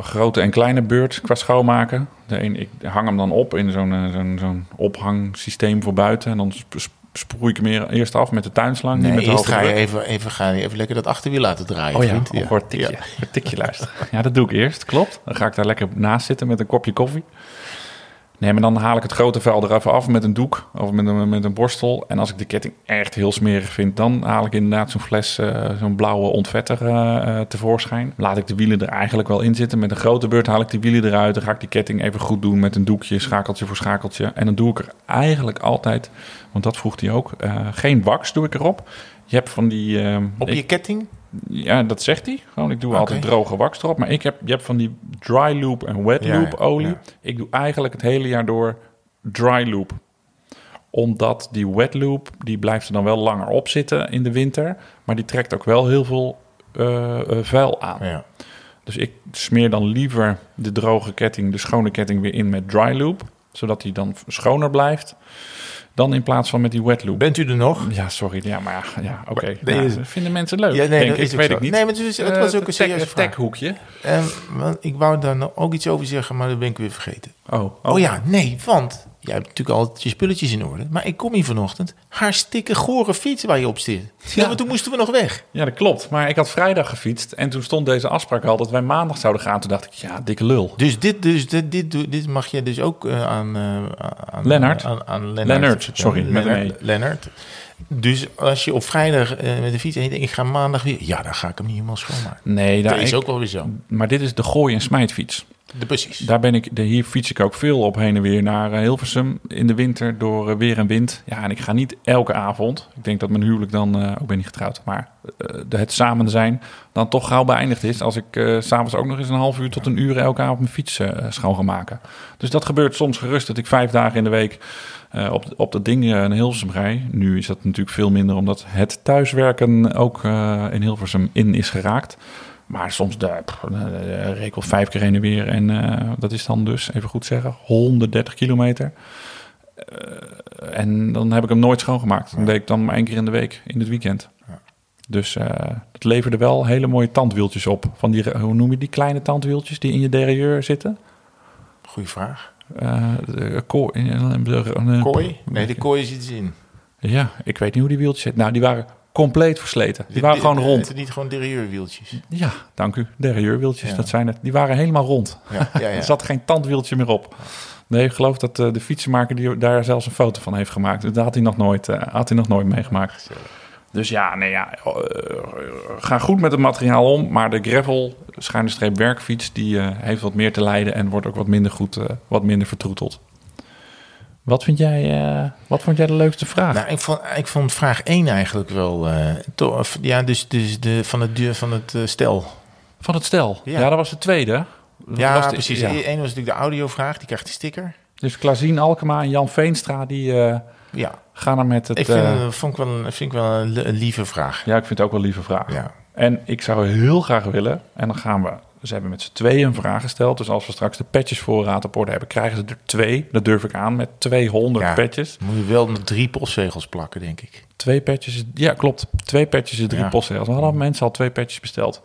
S1: grote en kleine beurt qua schoonmaken. De een, ik hang hem dan op in zo'n eh, zo'n zo'n ophangsysteem voor buiten. En dan sp- sp- sproei ik hem eer- eerst af met de tuinslang. niet
S2: Nee,
S1: met de
S2: eerst ga je even, even, ga je even lekker dat achterwiel laten draaien.
S1: Oh ja,
S2: vriend.
S1: ja. tikje.
S2: Ja.
S1: Tikje luisteren. Ja, dat doe ik eerst, klopt. Dan ga ik daar lekker naast zitten met een kopje koffie. Nee, maar dan haal ik het grote vel er even af met een doek of met een, met een borstel. En als ik de ketting echt heel smerig vind, dan haal ik inderdaad zo'n fles, eh, zo'n blauwe ontvetter eh, eh, tevoorschijn. Laat ik de wielen er eigenlijk wel in zitten. Met een grote beurt haal ik die wielen eruit. Dan ga ik die ketting even goed doen met een doekje, schakeltje voor schakeltje. En dan doe ik er eigenlijk altijd, want dat vroeg hij ook, geen wax doe ik erop. Je hebt van die...
S2: Op
S1: ik-
S2: je ketting?
S1: Ja, dat zegt hij. Gewoon, ik doe altijd droge wax erop. Maar ik heb, je hebt van die dry loop en wet loop
S2: ja,
S1: olie.
S2: ja.
S1: Ik doe eigenlijk het hele jaar door dry loop. Omdat die wet loop, die blijft er dan wel langer op zitten in de winter. Maar die trekt ook wel heel veel eh, eh, vuil aan.
S2: Ja.
S1: Dus ik smeer dan liever de droge ketting, de schone ketting weer in met dry loop. Zodat die dan schoner blijft. Dan in plaats van met die wet loop.
S2: Bent u er nog?
S1: Ja, sorry. Ja, maar ja, oké.
S2: Nee,
S1: Nou, dat vinden mensen leuk.
S2: Ja, nee,
S1: denk
S2: dat
S1: ik. weet
S2: zo.
S1: ik niet.
S2: Nee, maar het, is, het was ook een
S1: Eh,
S2: serieuze
S1: tech- techhoekje.
S2: Want ik wou daar ook iets over zeggen, maar dat ben ik weer vergeten.
S1: Oh,
S2: Oh ja, nee, want jij hebt natuurlijk altijd je spulletjes in orde. Maar ik kom hier vanochtend, hartstikke gore fiets waar je op zit. Ja, maar toen moesten we nog weg.
S1: Ja, dat klopt. Maar ik had vrijdag gefietst en toen stond deze afspraak al dat wij maandag zouden gaan. Toen dacht ik, ja, dikke lul.
S2: Dus dit, dus, dit, dit, dit mag je dus ook eh, aan, eh, aan...
S1: Lennart.
S2: Aan, aan Lennart.
S1: Lennart, sorry, met een
S2: Lennart, Lennart. Dus als je op vrijdag eh, met de fiets en je denkt, ik ga maandag weer... Ja, dan ga ik hem niet helemaal schoonmaken.
S1: Nee, daar
S2: Dat is
S1: ik-
S2: ook wel weer zo.
S1: maar dit is de gooi- en smijtfiets.
S2: Precies.
S1: Daar ben ik, de, hier fiets ik ook veel op heen en weer naar eh, Hilversum in de winter door eh, weer en wind. Ja, en ik ga niet elke avond. Ik denk dat mijn huwelijk dan, eh ook ben niet getrouwd, maar het samen zijn dan toch gauw beëindigd is. Als ik s s'avonds ook nog eens een half uur tot een uur elke avond mijn fiets schoon maken. Dus dat gebeurt soms gerust dat ik vijf dagen in de week op, op dat ding naar Hilversum rij. Nu is dat natuurlijk veel minder omdat het thuiswerken ook in Hilversum in is geraakt. Maar soms daar pff, eh, wel vijf keer heen en weer. En eh, dat is dan dus, even goed zeggen, 130 kilometer. Eh, en dan heb ik hem nooit schoongemaakt. Dan deed ik dan maar één keer in de week, in het weekend. Dus eh het leverde wel hele mooie tandwieltjes op. Van die, hoe noem je die kleine tandwieltjes die in je derailleur zitten?
S2: Goeie vraag.
S1: De kooi-
S2: Kooi? Nee, de kooi zit in.
S1: Ja, ik weet niet hoe die wieltjes zitten. Nou, die waren compleet versleten. Die waren gewoon rond.
S2: Het niet gewoon derailleurwieltjes.
S1: Ja, dank u. Derailleurwieltjes,
S2: Ja.
S1: dat zijn het. Die waren helemaal rond.
S2: Ja, ja, ja.
S1: Er zat geen tandwieltje meer op. Nee, ik geloof dat eh, de fietsenmaker die daar zelfs een foto van heeft gemaakt. Dat had hij nog nooit, eh, had hij nog nooit meegemaakt. Dus ja, nee, ja eh, ga goed met het materiaal om. Maar de gravel, schuine streep werkfiets, die heeft wat meer te lijden en wordt ook wat minder goed, wat minder vertroeteld. Wat vind jij, eh, wat vond jij de leukste vraag?
S2: Nou, ik vond, ik vond vraag 1 eigenlijk wel... eh, tof. ja, dus, dus de, van het, duur van het eh, stel.
S1: Van het stel. Ja,
S2: Ja.
S1: dat was de tweede. Dat
S2: Ja,
S1: was de-
S2: precies.
S1: ja.
S2: Eén was natuurlijk de audiovraag. Die krijgt die sticker.
S1: Dus Klazien Alkema en Jan Veenstra, die
S2: Ja,
S1: gaan er met het...
S2: ik vind, vond ik wel een, vind ik wel een, li- een lieve vraag.
S1: Ja, ik vind het ook wel een lieve vraag.
S2: Ja.
S1: En ik zou heel graag willen, en dan gaan we... Ze hebben met z'n tweeën een vraag gesteld. Dus als we straks de petjesvoorraad op orde hebben, krijgen ze er twee. Dat durf ik aan, met 200
S2: Ja.
S1: petjes.
S2: Moet je wel nog drie postzegels plakken, denk ik.
S1: Twee petjes, ja klopt. Twee petjes is drie
S2: Ja.
S1: postzegels. We hadden mensen al twee petjes besteld.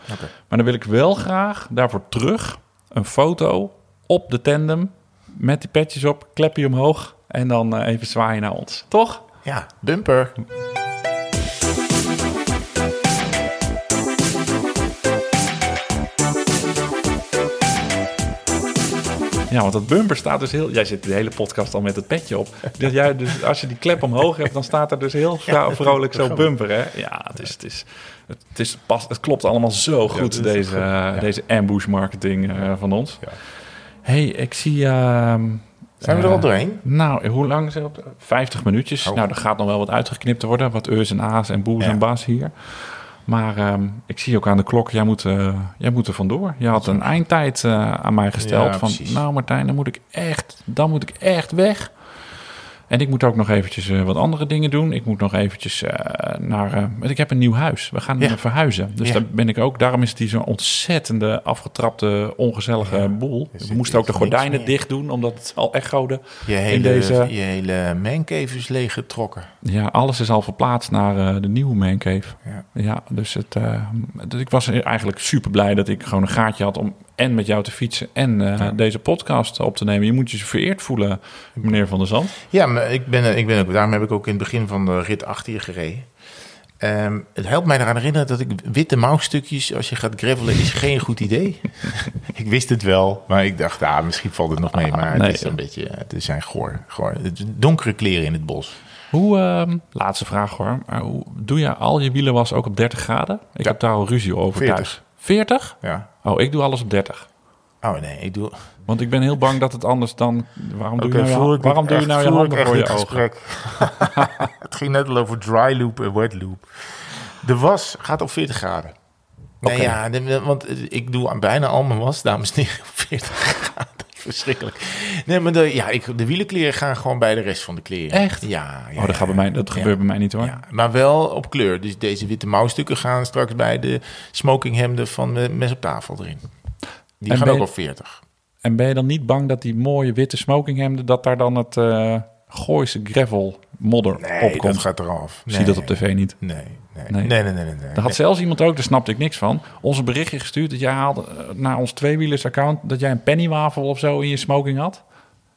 S1: Maar dan wil ik wel graag daarvoor terug een foto op de tandem met die petjes op, klepje omhoog en dan eh, even zwaaien naar ons. Toch?
S2: Ja, bumper.
S1: Ja, want dat bumper staat dus heel... Jij zit de hele podcast al met het petje op. Dat jij dus, als je die klep omhoog hebt, dan staat er dus heel vro- vrolijk zo bumper, hè? Ja, het is... Het is het, is pas, het klopt allemaal zo goed, deze,
S2: goed.
S1: eh, deze ambush marketing eh, van ons. hey, ik zie... ehm,
S2: Zijn we er
S1: Eh,
S2: al doorheen?
S1: Nou, hoe lang is het? 50 minuutjes.
S2: Oh.
S1: Nou, er gaat nog wel wat uitgeknipt worden. Wat eus en a's en boes
S2: Ja.
S1: en bas hier. Maar ehm, ik zie ook aan de klok, jij moet, eh, jij moet er vandoor. Je had een eindtijd eh, aan mij gesteld.
S2: Ja,
S1: van,
S2: precies.
S1: nou Martijn, dan moet ik echt, dan moet ik echt weg. En ik moet ook nog eventjes eh, wat andere dingen doen. Ik moet nog eventjes eh, naar... eh, ik heb een nieuw huis. We gaan
S2: Ja.
S1: verhuizen. Dus
S2: Ja.
S1: daar ben ik ook... Daarom is het die zo'n ontzettende, afgetrapte, ongezellige
S2: Ja.
S1: boel. We moesten ook de gordijnen dicht doen, omdat het al echode.
S2: Je hele,
S1: deze-
S2: je hele mancave is leeggetrokken.
S1: Ja, alles is al verplaatst naar de nieuwe mancave.
S2: Ja.
S1: Ja, dus, het, dus ik was eigenlijk super blij dat ik gewoon een gaatje had om en met jou te fietsen en eh,
S2: Ja.
S1: deze podcast op te nemen. Je moet je vereerd voelen, meneer Van der Zand.
S2: Ja, maar ik ben, er- ik ben ook, daarom heb ik ook in het begin van de rit achter je gereden. Ehm, het helpt mij eraan herinneren dat ik witte mouwstukjes, als je gaat gravelen, is geen goed idee. ik wist het wel, maar ik dacht, ah, misschien valt het nog mee. Maar
S1: nee.
S2: het is een beetje, het zijn goor, goor. Donkere kleren in het bos.
S1: Hoe, ehm, laatste vraag hoor, maar hoe, doe je al je wielenwas ook op 30 graden? Ik
S2: Ja.
S1: heb daar al ruzie over
S2: 40.
S1: thuis. 40?
S2: Ja.
S1: Oh, ik doe alles op 30.
S2: Oh nee, ik doe...
S1: Want ik ben heel bang dat het anders dan... Waarom doe je nou, je, waarom doe je nou je handen voor je ogen?
S2: het ging net al over dry loop en wet loop. De was gaat op 40 graden. Nee,
S1: Oké.
S2: ja, want ik doe aan bijna al mijn was, dames en heren, op 40 graden. Verschrikkelijk. Nee, maar de, ja, ik, de wielenkleren gaan gewoon bij de rest van de kleren.
S1: Echt?
S2: Ja. ja
S1: Oh, dat, gaat bij mij, dat
S2: Ja.
S1: gebeurt bij mij niet hoor.
S2: Ja, maar wel op kleur. Dus deze witte mouwstukken gaan straks bij de smokinghemden van de mes op tafel erin. Die
S1: En
S2: gaan ook
S1: je-
S2: op 40.
S1: En ben je dan niet bang dat die mooie witte smokinghemden... dat daar dan het eh Gooise gravel modder
S2: Nee,
S1: op
S2: dat gaat eraf.
S1: Zie dat op tv niet.
S2: Nee, nee,
S1: Nee.
S2: nee, nee, nee.
S1: Daar had zelfs iemand ook, daar snapte ik niks van... ons een berichtje gestuurd dat jij haalde eh, naar ons tweewielers-account... dat jij een pennywafel of zo in je smoking had.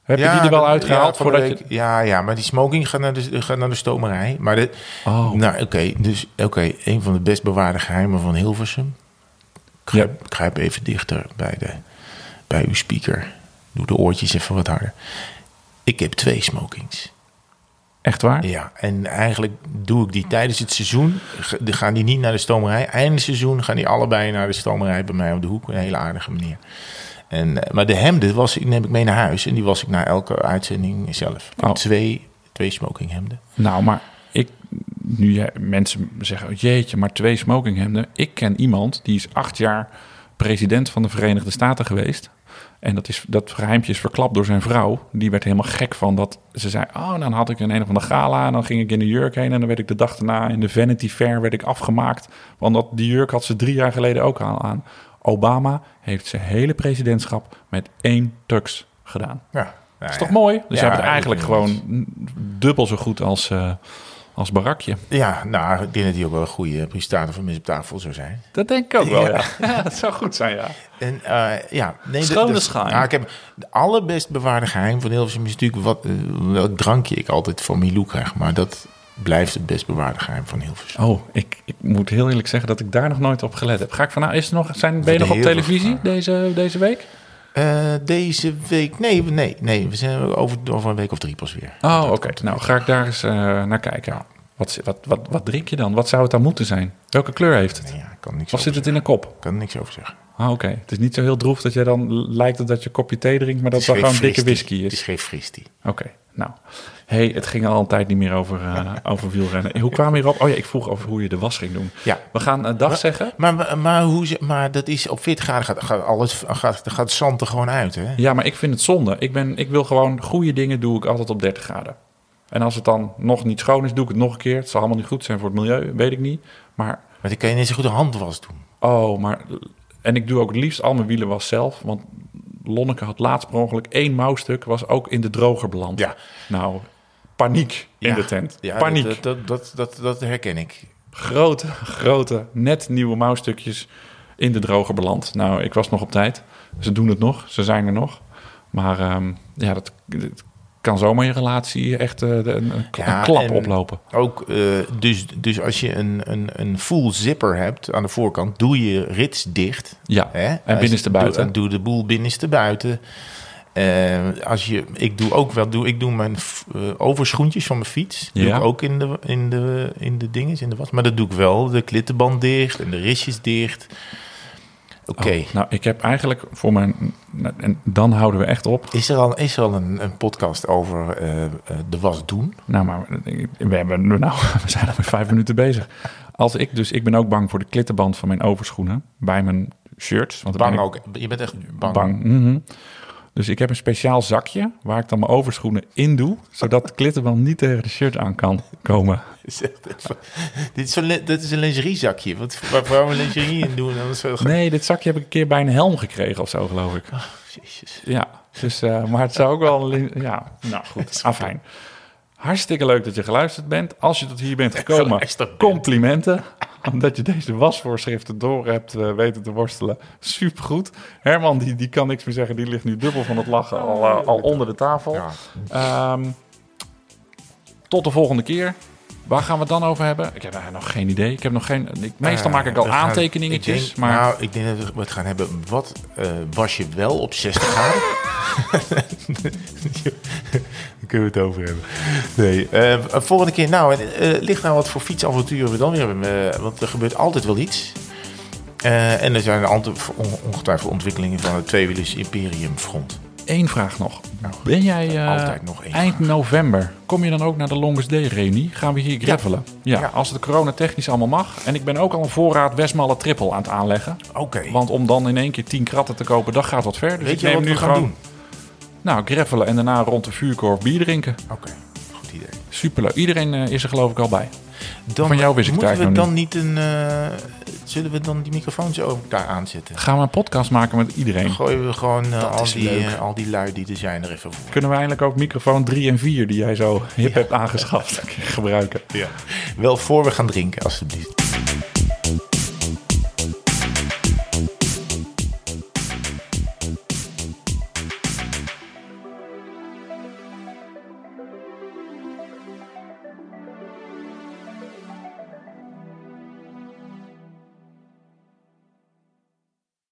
S1: Heb je die er wel uitgehaald
S2: ja,
S1: voordat
S2: week.
S1: je...
S2: Ja, ja, maar die smoking gaat naar de, gaat naar de stomerij. Maar de,
S1: Oh,
S2: nou, oké, dus oké, een van de best bewaarde geheimen van Hilversum. Kruip, kruip even dichter bij, de, bij uw speaker. Doe de oortjes even wat harder. Ik heb twee smokings.
S1: echt waar?
S2: Ja, en eigenlijk doe ik die tijdens het seizoen. Gaan die niet naar de stomerij. Eind het seizoen gaan die allebei naar de stomerij bij mij op de hoek. Een hele aardige manier. En, eh, maar de hemden was, ik- neem ik mee naar huis. En die was ik na elke uitzending zelf. Ik
S1: Oh.
S2: twee, twee smokinghemden.
S1: Nou, maar ik... Nu jij, mensen zeggen, jeetje, maar twee smokinghemden. Ik ken iemand, die is acht jaar president van de Verenigde Staten geweest. En dat, is, dat geheimtje is verklapt door zijn vrouw. Die werd helemaal gek van dat. Ze zei, oh, dan had ik een een of andere gala. En dan ging ik in de jurk heen. En dan werd ik de dag daarna in de Vanity Fair werd ik afgemaakt. Want dat, die jurk had ze drie jaar geleden ook al aan. Obama heeft zijn hele presidentschap met één tux gedaan.
S2: Ja,
S1: Dat is toch mooi? Dus
S2: Ja,
S1: je hebt het eigenlijk gewoon dubbel zo goed als, eh, als Barakje.
S2: Ja, nou, ik denk dat hij ook wel een goede presentator van Mis op Tafel zou zijn.
S1: Dat denk ik ook wel,
S2: Ja.
S1: ja. dat zou goed zijn, ja.
S2: En eh, ja, nee,
S4: Schone
S2: dat-
S4: schijn.
S2: Nou, ik heb de allerbest bewaarde geheim van Hilversum is natuurlijk wat, welk drankje ik altijd van Milou krijg. Maar dat blijft het best bewaarde geheim van Hilversum.
S1: Oh, ik, ik moet heel eerlijk zeggen dat ik daar nog nooit op gelet heb. Ga ik van, nou, is er nog, zijn, ben je
S2: de
S1: nog op televisie deze, deze week?
S2: Eh, deze week, nee, nee, nee, we zijn over, over een week of drie pas weer.
S1: Oh, oké. Nou, ga ik daar eens eh, naar kijken. Wat, wat, wat, wat drink je dan? Wat zou het dan moeten zijn? Welke kleur heeft het?
S2: Nee, ja, ik kan niks
S1: Of zit het in een kop?
S2: zeggen. kan er niks over zeggen.
S1: Ah, oké. Het is niet zo heel droef dat jij dan lijkt het dat je een kopje thee drinkt, maar dat
S2: Het
S1: het wel gewoon dikke whisky
S2: Het
S1: is.
S2: is geen fristie.
S1: Oké, nou. hey, het ging al een tijd niet meer over, eh, over wielrennen. Hoe kwam je hierop? Oh ja, ik vroeg over hoe je de was ging doen.
S2: Ja.
S1: We gaan een dag zeggen.
S2: Maar, maar, maar, hoe maar dat is op 40 graden gaat, gaat, alles, gaat, gaat zand er gewoon uit, hè?
S1: Ja, maar ik vind het zonde. Ik, ben, ik wil gewoon goede dingen doe ik altijd op 30 graden. En als het dan nog niet schoon is, doe ik het nog een keer. Het zal allemaal niet goed zijn voor het milieu, weet ik niet. Maar,
S2: Maar dan kan je net zo goed een handwas doen.
S1: oh, maar... En ik doe ook het liefst al mijn wielen was zelf. Want Lonneke had laatst per ongeluk één mouwstuk... was ook in de droger beland.
S2: Ja.
S1: Nou, paniek in
S2: Ja.
S1: de tent.
S2: Ja,
S1: paniek.
S2: Dat, dat, dat, dat, dat herken ik.
S1: Grote, grote, net nieuwe mouwstukjes in de droger beland. Nou, ik was nog op tijd. Ze doen het nog, ze zijn er nog. Maar ehm, ja, dat, dat kan zomaar je relatie echt de- een, een,
S2: Ja,
S1: een klap
S2: en-
S1: oplopen.
S2: Ook, eh, dus, dus als je een, een, een full zipper hebt aan de voorkant, doe je rits dicht.
S1: Ja,
S2: Hè?
S1: en binnenste buiten.
S2: Doe, doe de boel binnenste buiten. Eh, als je, ik doe ook wel, doe, ik doe mijn overschoentjes van mijn fiets. Doe
S1: Ja.
S2: ik ook in de, in de, in de dinges, in de was. Maar dat doe ik wel. De klittenband dicht en de risjes dicht. Oké.
S1: Oh, nou, ik heb eigenlijk voor mijn en dan houden we echt op.
S2: Is er al, is er al een, een podcast over eh, eh, de was doen?
S1: Nou, maar we, hebben, nou, we zijn alweer vijf minuten bezig. Als ik dus, ik ben ook bang voor de klittenband van mijn overschoenen bij mijn shirts. Want
S2: Bang
S1: ben ik
S2: ook. Je bent echt bang.
S1: Bang. mhm. Dus ik heb een speciaal zakje waar ik dan mijn overschoenen in doe, zodat de klittenband niet tegen de shirt aan kan komen.
S2: dit, is li- dit is een lingeriezakje. Wat, waar vrouwen lingerie in doen? Dat is.
S1: Nee, dit zakje heb ik een keer bij een helm gekregen of zo, geloof ik.
S2: Jezus.
S1: Ja, dus, eh, maar het zou ook wel... een Ja, nou goed, afijn. Hartstikke leuk dat je geluisterd bent. Als je tot hier bent gekomen, complimenten. Omdat je deze wasvoorschriften door hebt eh, weten te worstelen. Supergoed. Herman, die, die kan niks meer zeggen. Die ligt nu dubbel van het lachen al, eh, al onder de tafel.
S2: Ja.
S1: Ehm, tot de volgende keer. Waar gaan we het dan over hebben? Ik heb nog geen idee. Ik heb nog geen. Ik, meestal
S2: Eh,
S1: maak ik al
S2: gaan-
S1: aantekeningetjes.
S2: ik denk-
S1: maar
S2: Nou, ik denk dat we het gaan hebben. Wat eh, was je wel op 60 graden? Daar kunnen we het over hebben. Nee, eh, volgende keer. Nou, eh, eh, ligt nou wat voor fietsavonturen we dan weer hebben. eh, want er gebeurt altijd wel iets. Eh, en er zijn on- ongetwijfeld ontwikkelingen van het tweewielers imperium front.
S1: Één vraag nog. Ben jij eh,
S2: altijd nog één
S1: eind
S2: vraag.
S1: november? Kom je dan ook naar de Longest Day reunie? Gaan we hier gravelen? Ja.
S2: Ja.
S1: als het corona technisch allemaal mag. En ik ben ook al een voorraad Westmalle triple aan het aanleggen.
S2: Oké.
S1: Want om dan in één keer 10 kratten te kopen, dat gaat wat ver. Dus
S2: Weet
S1: ik
S2: je
S1: neem
S2: wat
S1: nu
S2: we gaan
S1: gewoon.
S2: doen?
S1: Nou, gravelen en daarna rond de vuurkorf bier drinken.
S2: Oké, goed idee.
S1: Superleuk. Iedereen eh, is er geloof ik al bij.
S2: Dan,
S1: Van jou wist ik het
S2: we dan niet een... eh, zullen we dan die microfoons ook daar aanzetten?
S1: Gaan we een podcast maken met iedereen?
S2: Gooien we gewoon eh, al, die, eh, al die lui die er zijn er even voor.
S1: Kunnen we eindelijk ook microfoon 3 en 4 die jij zo hip hebt aangeschaft gebruiken?
S2: Wel voor we gaan drinken, alstublieft.